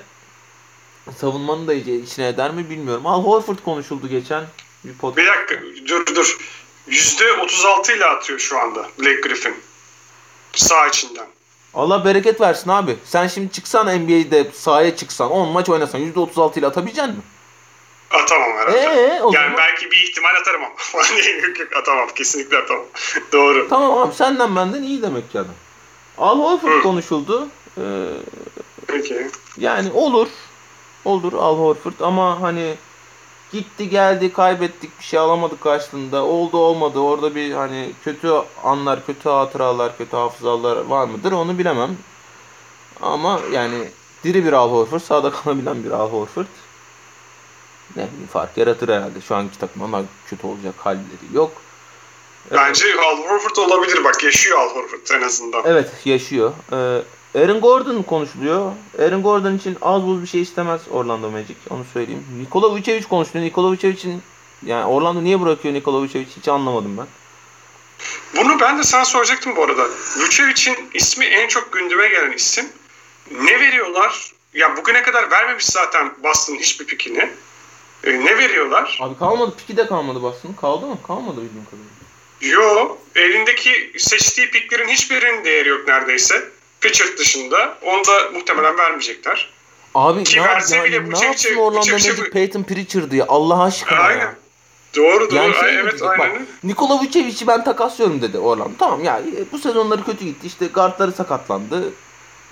B: savunmanın da içine eder mi bilmiyorum. Al Horford konuşuldu geçen bir podcast.
A: Bir dakika. Dur dur. %36 ile atıyor şu anda Blake Griffin. Sağ içinden.
B: Allah bereket versin abi. Sen şimdi çıksan NBA'de sahaya çıksan 10 maç oynasan %36 ile atabilecek misin?
A: Atamam herhalde.
B: Ee, o
A: yani
B: zaman-
A: belki bir ihtimal atarım ama. yok yok atamam. Kesinlikle atamam. Doğru.
B: Tamam abi senden benden iyi demek ki adam. Al Horford
A: Hı.
B: konuşuldu. Ee,
A: Peki.
B: yani olur. Olur Al Horford ama hani gitti geldi kaybettik bir şey alamadık karşılığında. Oldu olmadı orada bir hani kötü anlar, kötü hatıralar, kötü hafızalar var mıdır onu bilemem. Ama yani diri bir Al Horford, sağda kalabilen bir Al Horford. Ne bileyim fark yaratır herhalde. Şu anki takım ama kötü olacak halleri yok.
A: Bence Al Horford olabilir. Bak yaşıyor Al Horford en azından.
B: Evet yaşıyor. Ee, Aaron Gordon konuşuluyor. Aaron Gordon için az buz bir şey istemez Orlando Magic. Onu söyleyeyim. Nikola Vucevic konuşuluyor. Nikola Vucevic'in yani Orlando niye bırakıyor Nikola Vucevic hiç anlamadım ben.
A: Bunu ben de sana soracaktım bu arada. Vucevic'in ismi en çok gündeme gelen isim. Ne veriyorlar? Ya bugüne kadar vermemiş zaten Boston'ın hiçbir pikini. E, ne veriyorlar?
B: Abi kalmadı. Piki de kalmadı Boston. Kaldı mı? Kalmadı bildiğim kadarıyla.
A: Yo, elindeki seçtiği piklerin hiçbirinin değeri yok neredeyse. Pitcher dışında. Onu da muhtemelen vermeyecekler.
B: Abi
A: Ki
B: ne,
A: verse
B: yap-
A: bile
B: yani ne yapsın Orlando
A: Vucevic'e-
B: Magic Peyton Pritchard diye Allah aşkına
A: Aynen.
B: ya.
A: Doğru doğru.
B: Yani şey
A: Ay, evet aynen.
B: Bak, Nikola Vucevic'i ben takaslıyorum dedi Orlando. Tamam ya e, bu sezonları kötü gitti. İşte guardları sakatlandı.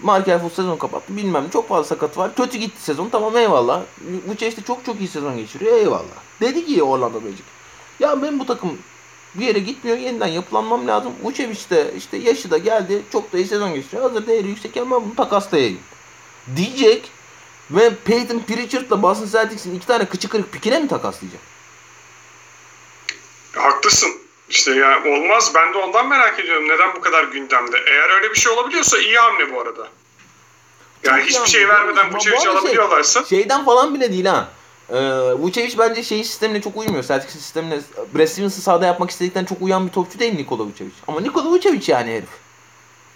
B: Markel Fultz sezon kapattı. Bilmem çok fazla sakat var. Kötü gitti sezon. Tamam eyvallah. Vucevic de çok çok iyi sezon geçiriyor. Eyvallah. Dedi ki Orlando Magic. Ya ben bu takım bir yere gitmiyor. Yeniden yapılanmam lazım. Vucevic de işte yaşı da geldi. Çok da iyi sezon geçiriyor. Hazır değeri yüksek ama bunu takaslayayım. Diyecek ve Peyton Pritchard'la Boston Celtics'in iki tane kıçı kırık pikine mi takaslayacak?
A: Haklısın. İşte ya olmaz. Ben de ondan merak ediyorum. Neden bu kadar gündemde? Eğer öyle bir şey olabiliyorsa iyi hamle bu arada. Yani
B: Çok
A: hiçbir şey vermeden bu çevici
B: şey-
A: alabiliyorlarsa
B: Şeyden falan bile değil ha. Ee, Vucevic bence şey sistemine çok uymuyor. Celtics sistemine. Brad Stevens'ı sahada yapmak istedikten çok uyan bir topçu değil Nikola Vucevic. Ama Nikola Vucevic yani herif.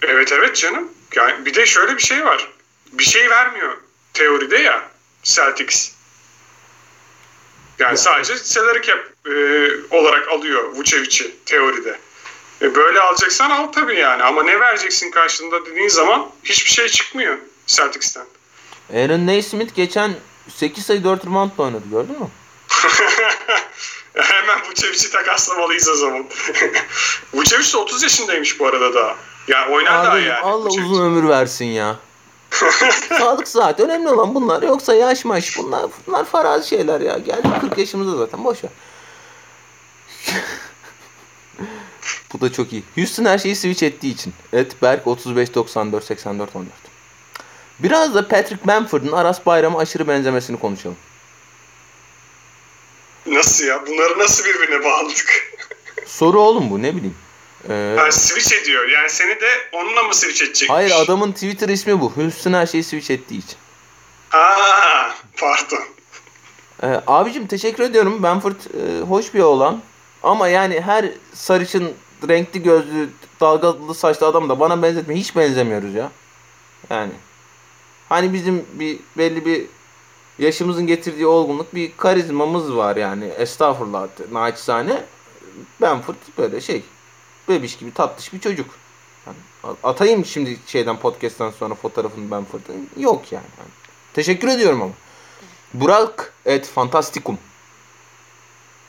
A: Evet evet canım. Yani bir de şöyle bir şey var. Bir şey vermiyor teoride ya Celtics. Yani
B: Ya.
A: sadece salary cap e, olarak alıyor Vucevic'i teoride. E, böyle alacaksan al tabii yani. Ama ne vereceksin karşılığında dediğin zaman hiçbir şey çıkmıyor Celtics'ten.
B: Aaron Naismith geçen 8 sayı 4 reboundla oynadı gördün mü?
A: Hemen Vucevic'i takaslamalıyız o zaman. Vucevic de 30 yaşındaymış bu arada daha. Yani oynar daha
B: Abi,
A: yani.
B: Allah
A: Vucevic.
B: uzun ömür versin ya. Sağlık saat önemli olan bunlar. Yoksa yaş maş bunlar bunlar farazi şeyler ya. Geldik 40 yaşımızda zaten boş ver. Bu da çok iyi. Houston her şeyi switch ettiği için. Et Berk 35 94 84 14. Biraz da Patrick Bamford'un Aras Bayram'a aşırı benzemesini konuşalım.
A: Nasıl ya? Bunları nasıl birbirine bağladık?
B: Soru oğlum bu ne bileyim. Ee,
A: Ha, switch ediyor. Yani seni de onunla mı switch edecekmiş?
B: hayır adamın Twitter ismi bu. Houston her şeyi switch ettiği için.
A: Ha, pardon.
B: Ee, abicim teşekkür ediyorum. Benford e, hoş bir oğlan. Ama yani her sarışın, renkli gözlü, dalgalı saçlı adam da bana benzetme. Hiç benzemiyoruz ya. Yani. Hani bizim bir belli bir yaşımızın getirdiği olgunluk bir karizmamız var yani. Estağfurullah naçizane. Benford böyle şey. Bebiş gibi tatlış bir çocuk. Yani atayım şimdi şeyden podcast'tan sonra fotoğrafını Benford'un. Yok yani. Yani Teşekkür ediyorum ama. Burak et Fantastikum.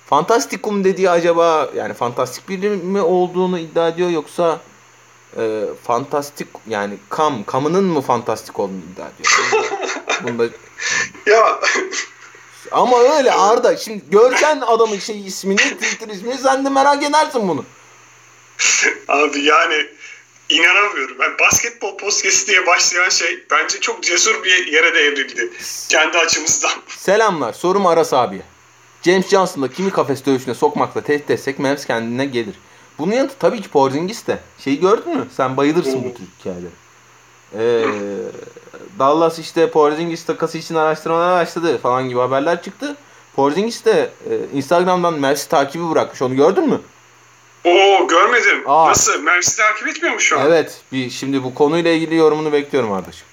B: Fantastikum dediği acaba yani fantastik biri mi olduğunu iddia ediyor yoksa e, fantastik yani kam kamının mı fantastik olduğunu iddia ediyor. Bunda,
A: Ya
B: ama öyle Arda şimdi görsen adamın şey ismini Twitter ismini sen de merak edersin bunu.
A: abi yani inanamıyorum. Ben basketbol podcast diye başlayan şey bence çok cesur bir yere de evrildi. Kendi açımızdan.
B: Selamlar. Sorum Aras abiye. James Johnson'la kimi kafes dövüşüne sokmakla tehdit etsek Mavs kendine gelir. Bunun yanıtı tabii ki Porzingis de. Şeyi gördün mü? Sen bayılırsın bu tür hikayeleri. Ee, Dallas işte Porzingis takası için araştırmalar başladı falan gibi haberler çıktı. Porzingis de e, Instagram'dan Mavs'i takibi bırakmış. Onu gördün mü?
A: Oo görmedim.
B: Aa.
A: Nasıl? Mavs'i takip etmiyor mu şu an?
B: Evet. Bir, şimdi bu konuyla ilgili yorumunu bekliyorum Arda'cığım.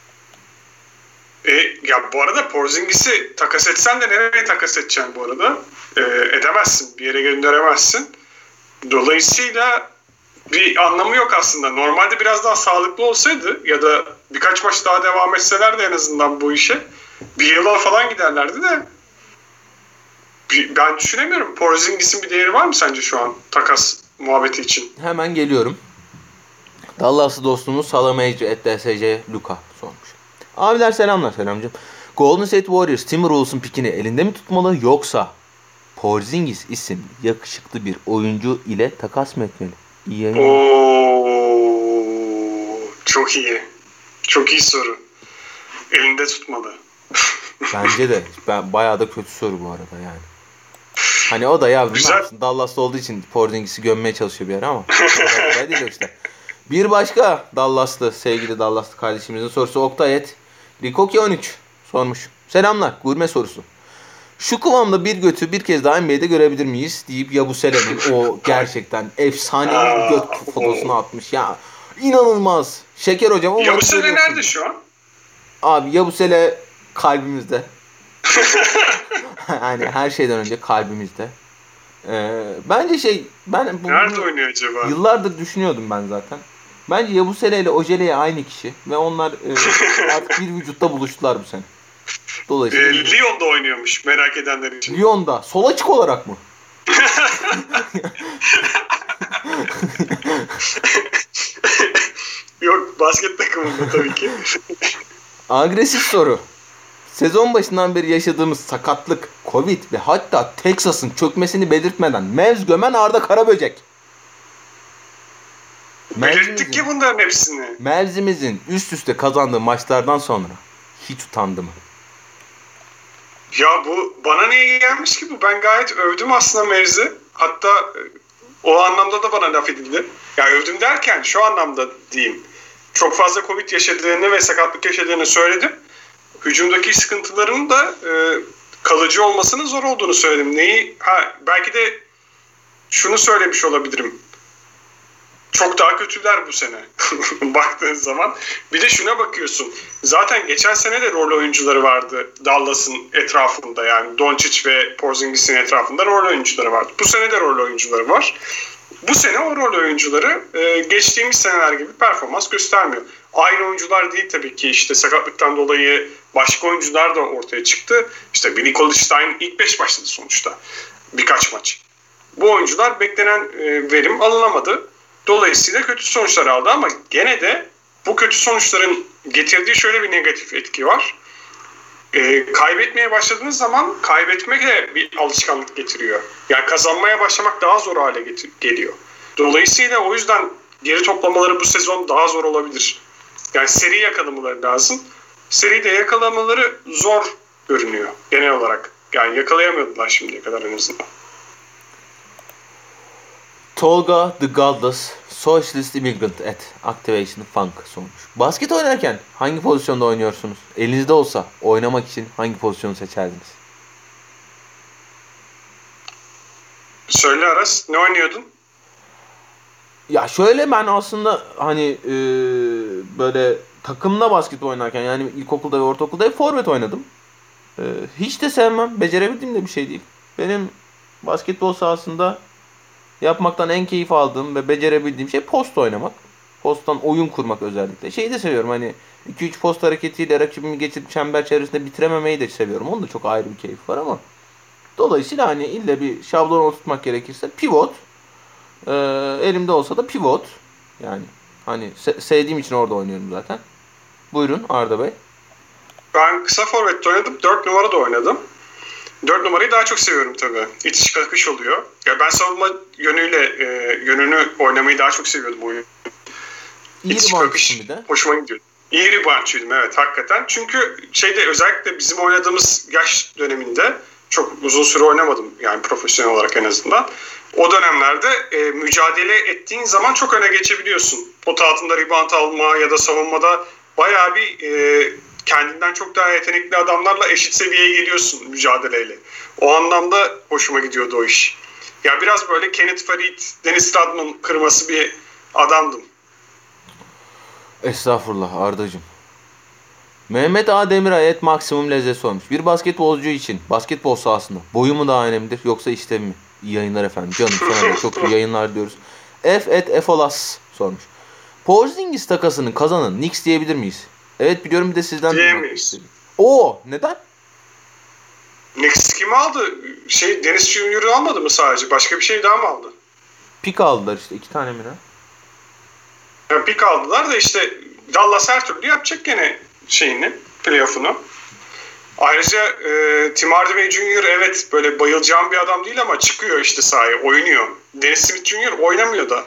A: E, ya bu arada Porzingis'i takas etsen de nereye takas edeceksin bu arada? E, edemezsin. Bir yere gönderemezsin. Dolayısıyla bir anlamı yok aslında. Normalde biraz daha sağlıklı olsaydı ya da birkaç maç daha devam etselerdi en azından bu işe bir yıla falan giderlerdi de ben düşünemiyorum. Porzingis'in bir değeri var mı sence şu an takas muhabbeti için?
B: Hemen geliyorum. Dallaslı dostumuz Salameyci et DSC Luka sormuş. Abiler selamlar selamcım. Golden State Warriors Timberwolves'un pikini elinde mi tutmalı yoksa Porzingis isim yakışıklı bir oyuncu ile takas mı etmeli? İyi yayınlar.
A: Oo, çok iyi. Çok iyi soru. Elinde tutmalı.
B: Bence de. Ben bayağı da kötü soru bu arada yani. Hani o da ya
A: Güzel.
B: Dallas'ta olduğu için Porzingis'i gömmeye çalışıyor bir ara ama. Kolay değil işte. Bir başka Dallaslı sevgili Dallaslı kardeşimizin sorusu Oktay et. Rikoki 13 sormuş. Selamlar gurme sorusu. Şu kıvamda bir götü bir kez daha NBA'de görebilir miyiz deyip Yabusele'nin o gerçekten efsane bir göt fotosunu atmış. Ya inanılmaz. Şeker hocam o
A: Ya bu
B: maçı
A: sene
B: görüyorsun.
A: nerede şu an?
B: Abi Yabusele kalbimizde. yani her şeyden önce kalbimizde. Ee, bence şey ben bu,
A: Nerede oynuyor acaba?
B: yıllardır düşünüyordum ben zaten. Bence Yabusele ile Ojele'ye aynı kişi ve onlar e, artık bir vücutta buluştular bu sene. Dolayısıyla
A: Lyon'da oynuyormuş merak edenler için.
B: Lyon'da sol açık olarak mı?
A: Yok basket takımında tabii ki.
B: Agresif soru. Sezon başından beri yaşadığımız sakatlık, Covid ve hatta Texas'ın çökmesini belirtmeden Mevz gömen Arda Karaböcek.
A: Belirttik ki bunların hepsini.
B: Mevzimizin üst üste kazandığı maçlardan sonra hiç utandı mı?
A: Ya bu bana niye gelmiş ki bu? Ben gayet övdüm aslında Mevzi. Hatta e, o anlamda da bana laf edildi. Ya övdüm derken şu anlamda diyeyim. Çok fazla Covid yaşadığını ve sakatlık yaşadığını söyledim. Hücumdaki sıkıntıların da e, kalıcı olmasının zor olduğunu söyledim. Neyi? Ha belki de şunu söylemiş olabilirim. Çok daha kötüler bu sene baktığın zaman. Bir de şuna bakıyorsun. Zaten geçen sene de rol oyuncuları vardı Dallas'ın etrafında yani Doncic ve Porzingis'in etrafında rol oyuncuları vardı. Bu sene de rol oyuncuları var. Bu sene o rol oyuncuları e, geçtiğimiz seneler gibi performans göstermiyor. Aynı oyuncular değil tabii ki işte sakatlıktan dolayı başka oyuncular da ortaya çıktı. İşte Billy Colstein ilk 5 başladı sonuçta birkaç maç. Bu oyuncular beklenen e, verim alınamadı. Dolayısıyla kötü sonuçlar aldı ama gene de bu kötü sonuçların getirdiği şöyle bir negatif etki var. E, kaybetmeye başladığınız zaman kaybetmek de bir alışkanlık getiriyor. Yani kazanmaya başlamak daha zor hale getir- geliyor. Dolayısıyla o yüzden geri toplamaları bu sezon daha zor olabilir. Yani seri yakalamaları lazım. Seride yakalamaları zor görünüyor genel olarak. Yani yakalayamadılar şimdiye kadar en azından.
B: Tolga the Godless Socialist Immigrant at Activation Funk sormuş. Basket oynarken hangi pozisyonda oynuyorsunuz? Elinizde olsa oynamak için hangi pozisyonu seçerdiniz?
A: Söyle Aras ne oynuyordun?
B: Ya şöyle ben aslında hani e, böyle takımla basket oynarken yani ilkokulda ve ortaokulda hep forvet oynadım. E, hiç de sevmem. Becerebildiğim de bir şey değil. Benim basketbol sahasında yapmaktan en keyif aldığım ve becerebildiğim şey post oynamak. Posttan oyun kurmak özellikle. Şeyi de seviyorum hani 2-3 post hareketiyle rakibimi geçirip çember çevresinde bitirememeyi de seviyorum. Onun da çok ayrı bir keyif var ama. Dolayısıyla hani ille bir şablon oturtmak gerekirse pivot. Ee, elimde olsa da pivot. Yani hani se- sevdiğim için orada oynuyorum zaten. Buyurun Arda Bey.
A: Ben kısa forvet oynadım. 4 numara da oynadım. 4 numarayı daha çok seviyorum tabii. İtiş kakış oluyor. Ya ben savunma yönüyle e, yönünü oynamayı daha çok seviyordum oyun.
B: İyi
A: İtiş kakış hoşuma gidiyor. İyi reboundçuydum evet hakikaten. Çünkü şeyde özellikle bizim oynadığımız yaş döneminde çok uzun süre oynamadım yani profesyonel olarak en azından. O dönemlerde e, mücadele ettiğin zaman çok öne geçebiliyorsun. Pot altında rebound alma ya da savunmada bayağı bir e, kendinden çok daha yetenekli adamlarla eşit seviyeye geliyorsun mücadeleyle. O anlamda hoşuma gidiyordu o iş. Ya biraz böyle Kenneth Farid, Dennis Rodman kırması bir adamdım.
B: Estağfurullah Ardacığım. Mehmet A. Demiray et maksimum lezzet sormuş. Bir basketbolcu için basketbol sahasında boyu mu daha önemlidir yoksa işlevi mi? İyi yayınlar efendim. Canım sana çok iyi yayınlar diyoruz. F et Efolas sormuş. Porzingis takasının kazanın Knicks diyebilir miyiz? Evet biliyorum bir de sizden duymak istedim. Oo neden?
A: Knicks kimi aldı? Şey Deniz Junior'ı almadı mı sadece? Başka bir şey daha mı aldı?
B: Pik aldılar işte iki tane mi ne?
A: Yani pik aldılar da işte Dallas her türlü yapacak gene şeyini, playoff'unu. Ayrıca e, Tim Hardaway Jr. evet böyle bayılacağım bir adam değil ama çıkıyor işte sahaya, oynuyor. Dennis Smith Jr. oynamıyor da.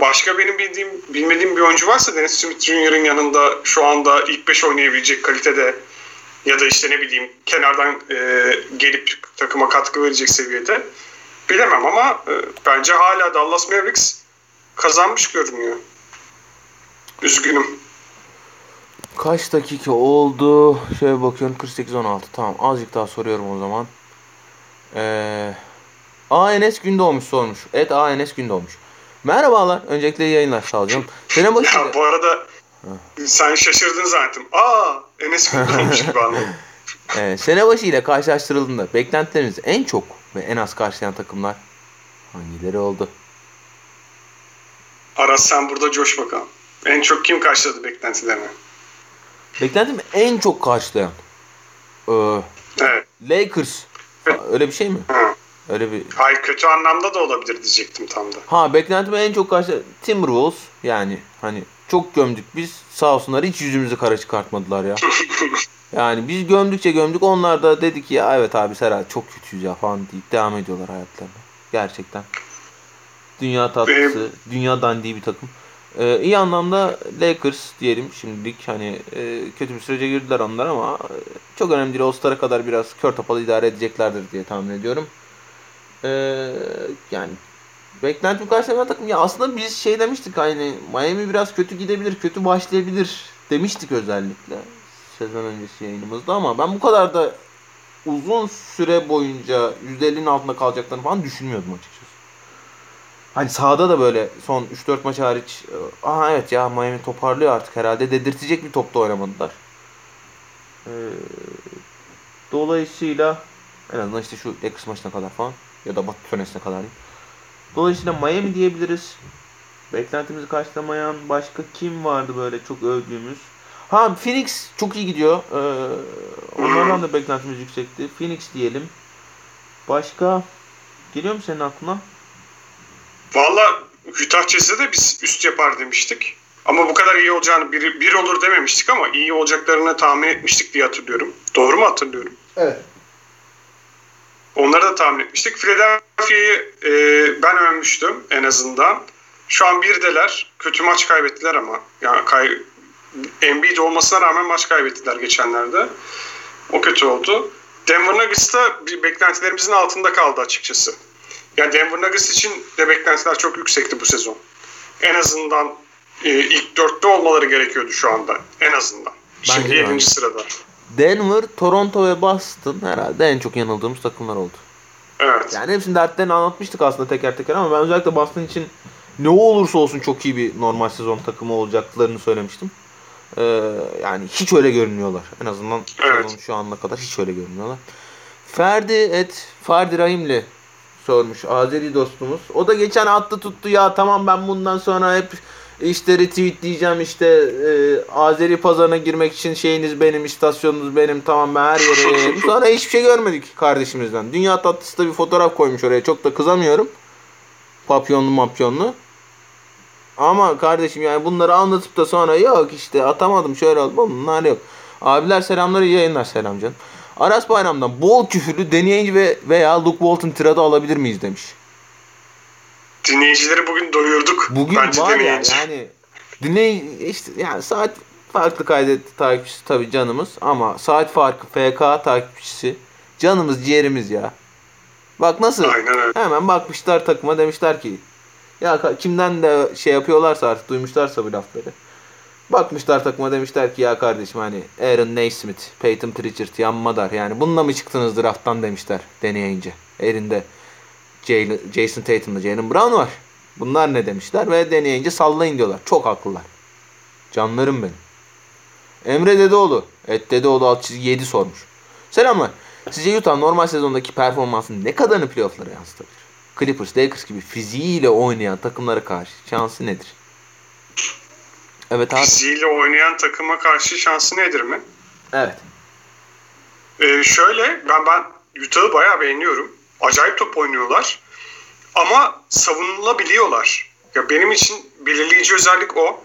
A: Başka benim bildiğim, bilmediğim bir oyuncu varsa Dennis Smith Jr.'ın yanında şu anda ilk 5 oynayabilecek kalitede ya da işte ne bileyim kenardan e, gelip takıma katkı verecek seviyede bilemem ama e, bence hala Dallas Mavericks kazanmış görünüyor. Üzgünüm.
B: Kaç dakika oldu? Şöyle bakıyorum 48-16. Tamam azıcık daha soruyorum o zaman. Ee, ANS Gündoğmuş sormuş. Et ANS Gündoğmuş. Merhabalar. Öncelikle yayınlar sağ. Sene başında...
A: Ya bu arada sen şaşırdın zaten. Aa Enes Gündoğmuş gibi anladım.
B: Ee, sene başı ile karşılaştırıldığında beklentilerinizi en çok ve en az karşılayan takımlar hangileri oldu?
A: Aras sen burada coş bakalım. En çok kim karşıladı beklentilerini?
B: Beklentimi en çok karşılayan ee,
A: Evet.
B: Lakers. Öyle bir şey mi?
A: Hı.
B: Öyle bir
A: Hayır kötü anlamda da olabilir diyecektim tam da.
B: Ha beklentimi en çok karşı Timberwolves yani hani çok gömdük biz sağ olsunlar hiç yüzümüzü kara çıkartmadılar ya. Yani biz gömdükçe gömdük onlar da dedi ki ya evet abi Serhat çok kötüyüz ya falan deyip devam ediyorlar hayatlarına. Gerçekten. Dünya tatlısı, dünya dandiği bir takım. Ee, iyi anlamda Lakers diyelim şimdilik hani e, kötü bir sürece girdiler onlar ama e, çok önemli değil. All-Star'a kadar biraz kör topalı idare edeceklerdir diye tahmin ediyorum. Ee, yani beklentim karşılamayan takım ya aslında biz şey demiştik hani Miami biraz kötü gidebilir, kötü başlayabilir demiştik özellikle sezon öncesi yayınımızda ama ben bu kadar da uzun süre boyunca %50'nin altında kalacaklarını falan düşünmüyordum açıkçası. Hani sahada da böyle son 3-4 maç hariç aha evet ya Miami toparlıyor artık herhalde dedirtecek bir topta oynamadılar. Ee, dolayısıyla en azından işte şu Lakers maçına kadar falan ya da Batı Tönesi'ne kadar. diyeyim. Dolayısıyla Miami diyebiliriz. Beklentimizi karşılamayan başka kim vardı böyle çok övdüğümüz? Ha Phoenix çok iyi gidiyor. Ee, onlardan da beklentimiz yüksekti. Phoenix diyelim. Başka geliyor mu senin aklına?
A: Valla Utah Jazz'e de biz üst yapar demiştik. Ama bu kadar iyi olacağını bir, bir olur dememiştik ama iyi olacaklarını tahmin etmiştik diye hatırlıyorum. Doğru mu hatırlıyorum?
B: Evet.
A: Onları da tahmin etmiştik. Philadelphia'yı e, ben övmüştüm en azından. Şu an birdeler. Kötü maç kaybettiler ama. Yani kay, Embiid olmasına rağmen maç kaybettiler geçenlerde. O kötü oldu. Denver Nuggets da beklentilerimizin altında kaldı açıkçası. Yani Denver Nuggets için de beklentiler çok yüksekti bu sezon. En azından e, ilk dörtte olmaları gerekiyordu şu anda. En azından. Şimdi
B: Bence de
A: 7.
B: bence.
A: sırada.
B: Denver, Toronto ve Boston herhalde en çok yanıldığımız takımlar oldu.
A: Evet.
B: Yani hepsinin dertlerini anlatmıştık aslında teker teker ama ben özellikle Boston için ne olursa olsun çok iyi bir normal sezon takımı olacaklarını söylemiştim. Ee, yani hiç öyle görünmüyorlar. En azından
A: Evet.
B: şu anına kadar hiç öyle görünmüyorlar. Ferdi et Ferdi Rahimli sormuş Azeri dostumuz. O da geçen attı tuttu ya tamam ben bundan sonra hep işte retweetleyeceğim işte e, Azeri pazarına girmek için şeyiniz benim istasyonunuz benim tamam ben her yere yayarım. Sonra hiçbir şey görmedik kardeşimizden. Dünya tatlısı da bir fotoğraf koymuş oraya çok da kızamıyorum. Papyonlu mapyonlu. Ama kardeşim yani bunları anlatıp da sonra yok işte atamadım şöyle oldu bunlar yok. Abiler selamlar iyi yayınlar selam canım. Aras Bayram'dan bol küfürlü deneyici ve veya Luke Walton tiradı alabilir miyiz demiş.
A: Dinleyicileri bugün doyurduk.
B: Bugün
A: Bence
B: var ya yani dinley işte yani saat farklı kaydet takipçisi tabii canımız ama saat farkı FK takipçisi canımız ciğerimiz ya. Bak nasıl
A: Aynen öyle.
B: hemen bakmışlar takıma demişler ki ya kimden de şey yapıyorlarsa artık duymuşlarsa bu lafları. Bakmışlar takıma demişler ki ya kardeşim hani Aaron Naismith, Peyton Pritchard, Yan Madar yani bununla mı çıktınız drafttan demişler deneyince. Elinde Jason Tatum'la Jalen Brown var. Bunlar ne demişler ve deneyince sallayın diyorlar. Çok haklılar. Canlarım benim. Emre Dedeoğlu. Et Dedeoğlu alt çizgi 7 sormuş. Selamlar. Sizce Utah normal sezondaki performansını ne kadarını playofflara yansıtabilir? Clippers, Lakers gibi fiziğiyle oynayan takımlara karşı şansı nedir? Evet abi.
A: Fiziğiyle oynayan takıma karşı şansı nedir mi?
B: Evet.
A: Ee, şöyle ben ben Utah'ı bayağı beğeniyorum. Acayip top oynuyorlar. Ama savunulabiliyorlar. Ya benim için belirleyici özellik o.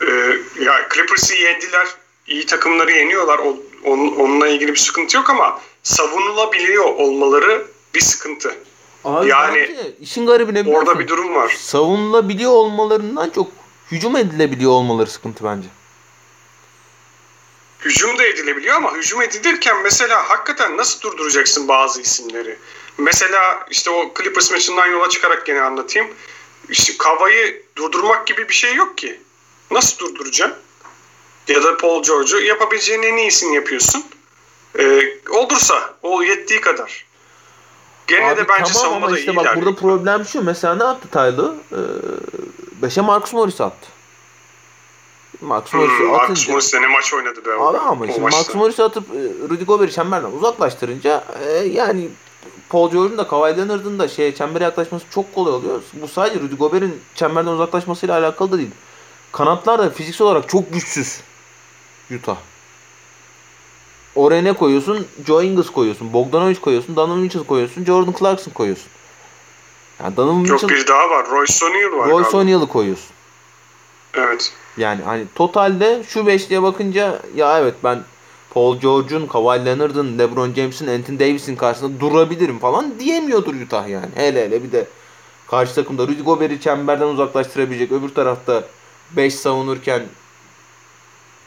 A: Ee, ya Clippers'ı yendiler. iyi takımları yeniyorlar. O, onun, onunla ilgili bir sıkıntı yok ama savunulabiliyor olmaları bir sıkıntı.
B: Abi
A: Yani
B: işin garibi ne
A: Orada bir durum var.
B: Savunulabiliyor olmalarından çok hücum edilebiliyor olmaları sıkıntı bence.
A: Hücum da edilebiliyor ama hücum edilirken mesela hakikaten nasıl durduracaksın bazı isimleri? Mesela işte o Clippers maçından yola çıkarak gene anlatayım. İşte Kava'yı durdurmak gibi bir şey yok ki. Nasıl durduracaksın? Ya da Paul George'u yapabileceğin en iyisini yapıyorsun. Ee, olursa o yettiği kadar. Gene
B: Abi
A: de bence
B: tamam ama
A: savunmada
B: işte
A: iyiler.
B: bak burada problem şu. Mesela ne yaptı Tyler? Ee, beşe Marcus Morris attı. Marcus Morris'i
A: Hmm,
B: atınca...
A: Morris de ne maç oynadı be.
B: Abi ama şimdi. Marcus Morris'i atıp e, Rudy Gobert'i çemberden uzaklaştırınca e, yani Paul George'un da Kawhi Leonard'ın da şey çembere yaklaşması çok kolay oluyor. Bu sadece Rudy Gobert'in çemberden uzaklaşmasıyla alakalı da değil. Kanatlar da fiziksel olarak çok güçsüz. Utah. Oraya ne koyuyorsun? Joe Ingles koyuyorsun. Bogdanovic koyuyorsun. Donovan Mitchell koyuyorsun. Jordan Clarkson koyuyorsun. Yani Donovan Mitchell,
A: bir daha var. Royce O'Neal var
B: Royce. O'Neal'ı koyuyorsun.
A: Evet.
B: Yani hani totalde şu beşliğe bakınca ya evet ben Paul George'un, Kawhi Leonard'ın, LeBron James'in, Anthony Davis'in karşısında durabilirim falan diyemiyordur Utah yani. Hele hele bir de karşı takımda Rudy Gobert'i çemberden uzaklaştırabilecek. Öbür tarafta 5 savunurken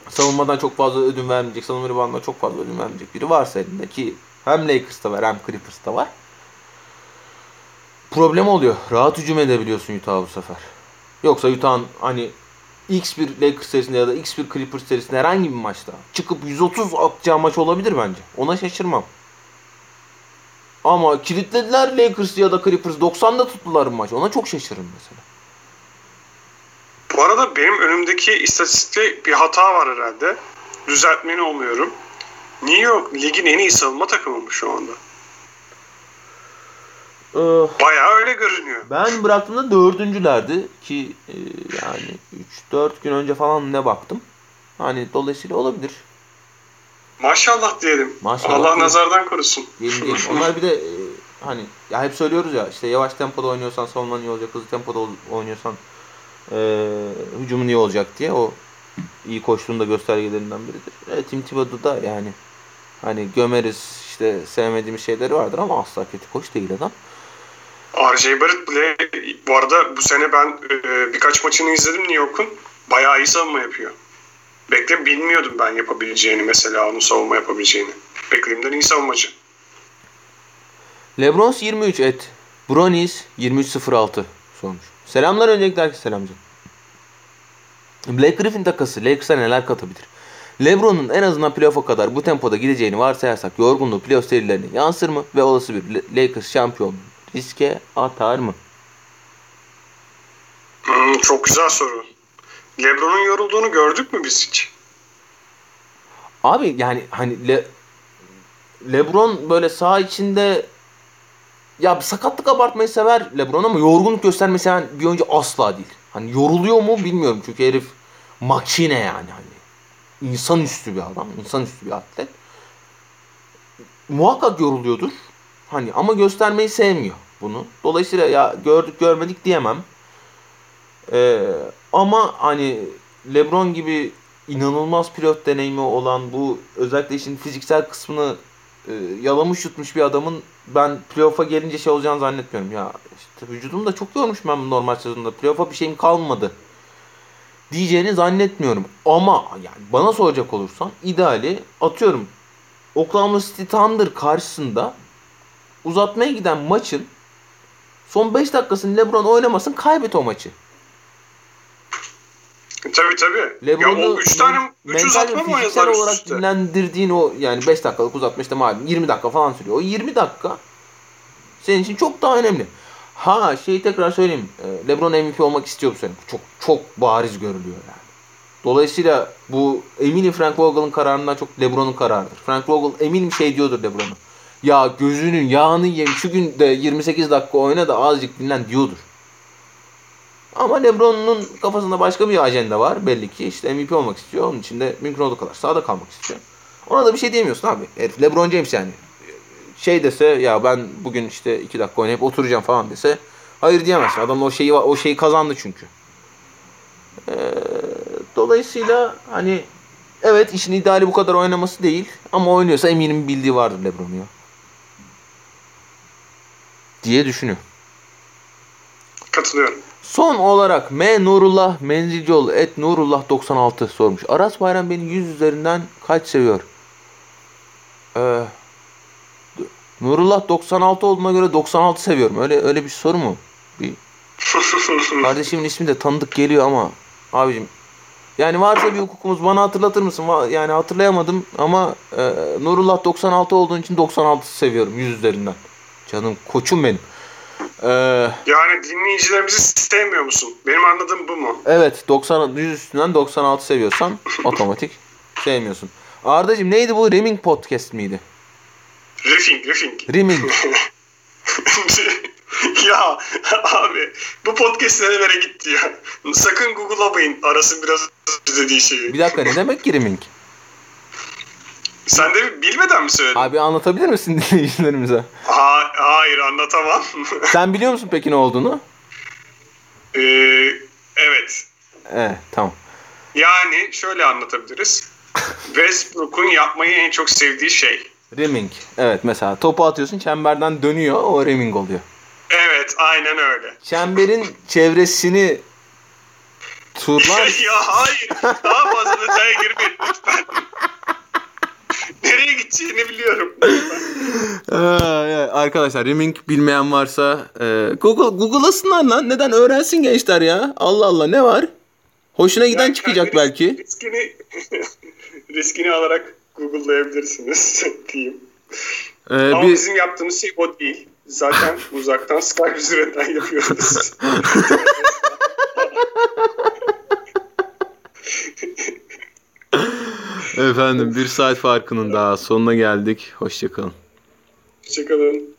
B: savunmadan çok fazla ödün vermeyecek, savunma reboundına çok fazla ödün vermeyecek biri varsa elinde ki hem Lakers'ta var hem Clippers'ta var. Problem oluyor. Rahat hücum edebiliyorsun Utah bu sefer. Yoksa Utah'ın hani X1 Lakers serisinde ya da X1 Clippers serisinde herhangi bir maçta çıkıp 130 atacağı maç olabilir bence. Ona şaşırmam. Ama kilitlediler Lakers ya da Clippers 90'da tuttular maç. Ona çok şaşırırım mesela.
A: Bu arada benim önümdeki istatistikte bir hata var herhalde. Düzeltmeni umuyorum. New York ligin en iyi savunma takımı mı şu anda?
B: Ee,
A: Bayağı öyle görünüyor.
B: ben bıraktığımda dördüncülerdi ki e, yani 3-4 gün önce falan ne baktım. Hani dolayısıyla olabilir.
A: Maşallah diyelim.
B: Maşallah
A: Allah
B: diyelim.
A: nazardan korusun.
B: Diyelim diyelim. Onlar bir de e, hani ya hep söylüyoruz ya işte yavaş tempoda oynuyorsan savunman iyi olacak, hızlı tempoda oynuyorsan e, hücumun iyi olacak diye o iyi koştuğunda göstergelerinden biridir. E, Tim Thibodeau da yani hani gömeriz işte sevmediğimiz şeyleri vardır ama asla kötü koç değil adam.
A: RJ Barrett bile bu arada bu sene ben e, birkaç maçını izledim New York'un. Bayağı iyi savunma yapıyor. Bekle bilmiyordum ben yapabileceğini mesela onun savunma yapabileceğini. Beklediğimden iyi savunmacı.
B: Lebrons 23 et. Bronies 2306 sormuş. Selamlar öncelikle herkese selam. Blake Griffin takası Lakers'a neler katabilir? LeBron'un en azından playoff'a kadar bu tempoda gideceğini varsayarsak yorgunluğu playoff serilerine yansır mı ve olası bir Lakers şampiyon riske atar mı?
A: Hmm, çok güzel soru. LeBron'un yorulduğunu gördük mü biz hiç?
B: Abi yani hani Le- LeBron böyle saha içinde ya sakatlık abartmayı sever LeBron ama yorgunluk göstermeyi seven bir oyuncu asla değil. Hani yoruluyor mu bilmiyorum çünkü herif makine yani hani. insanüstü bir adam, insanüstü bir atlet. Muhakkak yoruluyordur. Hani ama göstermeyi sevmiyor bunu. Dolayısıyla ya gördük görmedik diyemem. Ee, ama hani LeBron gibi inanılmaz pilot deneyimi olan bu özellikle işin fiziksel kısmını e, yalamış yutmuş bir adamın ben playoff'a gelince şey olacağını zannetmiyorum. Ya işte vücudum da çok yormuş ben normal sezonda. Playoff'a bir şeyim kalmadı. Diyeceğini zannetmiyorum. Ama yani bana soracak olursan ideali atıyorum Oklahoma City Thunder karşısında uzatmaya giden maçın son 5 dakikasını LeBron oynamasın kaybet o maçı.
A: Tabii tabii.
B: LeBron'u
A: ya o 3 tane 3
B: mental
A: uzatma mı oynadılar
B: olarak
A: üste?
B: dinlendirdiğin o yani 5 dakikalık uzatma işte malum 20 dakika falan sürüyor. O 20 dakika senin için çok daha önemli. Ha şeyi tekrar söyleyeyim. e, LeBron MVP olmak istiyor bu sene. Çok çok bariz görülüyor yani. Dolayısıyla bu eminim Frank Vogel'ın kararından çok LeBron'un kararıdır. Frank Vogel eminim şey diyordur LeBron'a. Ya gözünün yağını yem şu gün de 28 dakika oyna da azıcık dinlen diyordur. Ama LeBron'un kafasında başka bir ajanda var belli ki. işte MVP olmak istiyor. Onun için de mümkün olduğu kadar sahada kalmak istiyor. Ona da bir şey diyemiyorsun abi. Herif LeBron James yani. Şey dese ya ben bugün işte 2 dakika oynayıp oturacağım falan dese hayır diyemezsin. Adam o şeyi o şeyi kazandı çünkü. Ee, dolayısıyla hani evet işin ideali bu kadar oynaması değil ama oynuyorsa eminim bildiği vardır LeBron'un ya. Diye düşünüyorum.
A: Katılıyorum.
B: Son olarak M Nurullah Menzilcioğlu et Nurullah 96 sormuş. Aras Bayram beni 100 üzerinden kaç seviyor? Ee, Nurullah 96 olduğuna göre 96 seviyorum. Öyle öyle bir soru mu? Bir kardeşimin ismi de tanıdık geliyor ama abicim yani varsa bir hukukumuz bana hatırlatır mısın? Yani hatırlayamadım ama e, Nurullah 96 olduğun için 96 seviyorum 100 üzerinden. Canım koçum benim. Ee,
A: yani dinleyicilerimizi sevmiyor musun? Benim anladığım bu mu?
B: Evet 90 100 üstünden 96 seviyorsan otomatik sevmiyorsun. Ardacığım neydi bu? Rimming Podcast miydi?
A: Riffing, riffing.
B: Rimming.
A: ya abi bu podcast nerelere gitti ya? Sakın Google'lamayın arasın biraz dediği şeyi.
B: Bir dakika ne demek ki rimming?
A: Sen de bilmeden mi söyledin?
B: Abi anlatabilir misin dinleyicilerimize?
A: Ha, hayır anlatamam.
B: Sen biliyor musun peki ne olduğunu?
A: Ee, evet.
B: Evet tamam.
A: Yani şöyle anlatabiliriz. Westbrook'un yapmayı en çok sevdiği şey.
B: Rimming. Evet mesela topu atıyorsun çemberden dönüyor o rimming oluyor.
A: Evet aynen öyle.
B: Çemberin çevresini turlar
A: ya hayır. Daha fazla detaya girmeyin lütfen. Nereye gideceğini biliyorum.
B: Arkadaşlar rimming bilmeyen varsa e, Google Google'lasınlar lan. Neden öğrensin gençler ya? Allah Allah ne var? Hoşuna giden
A: Yani
B: çıkacak
A: kendi
B: belki.
A: Riskini, riskini alarak Google'layabilirsiniz diyeyim.
B: Ee,
A: Ama
B: bir,
A: bizim yaptığımız şey o değil. Zaten uzaktan Skype üzerinden yapıyoruz.
B: Efendim bir saat farkının daha sonuna geldik. Hoşçakalın.
A: Hoşçakalın.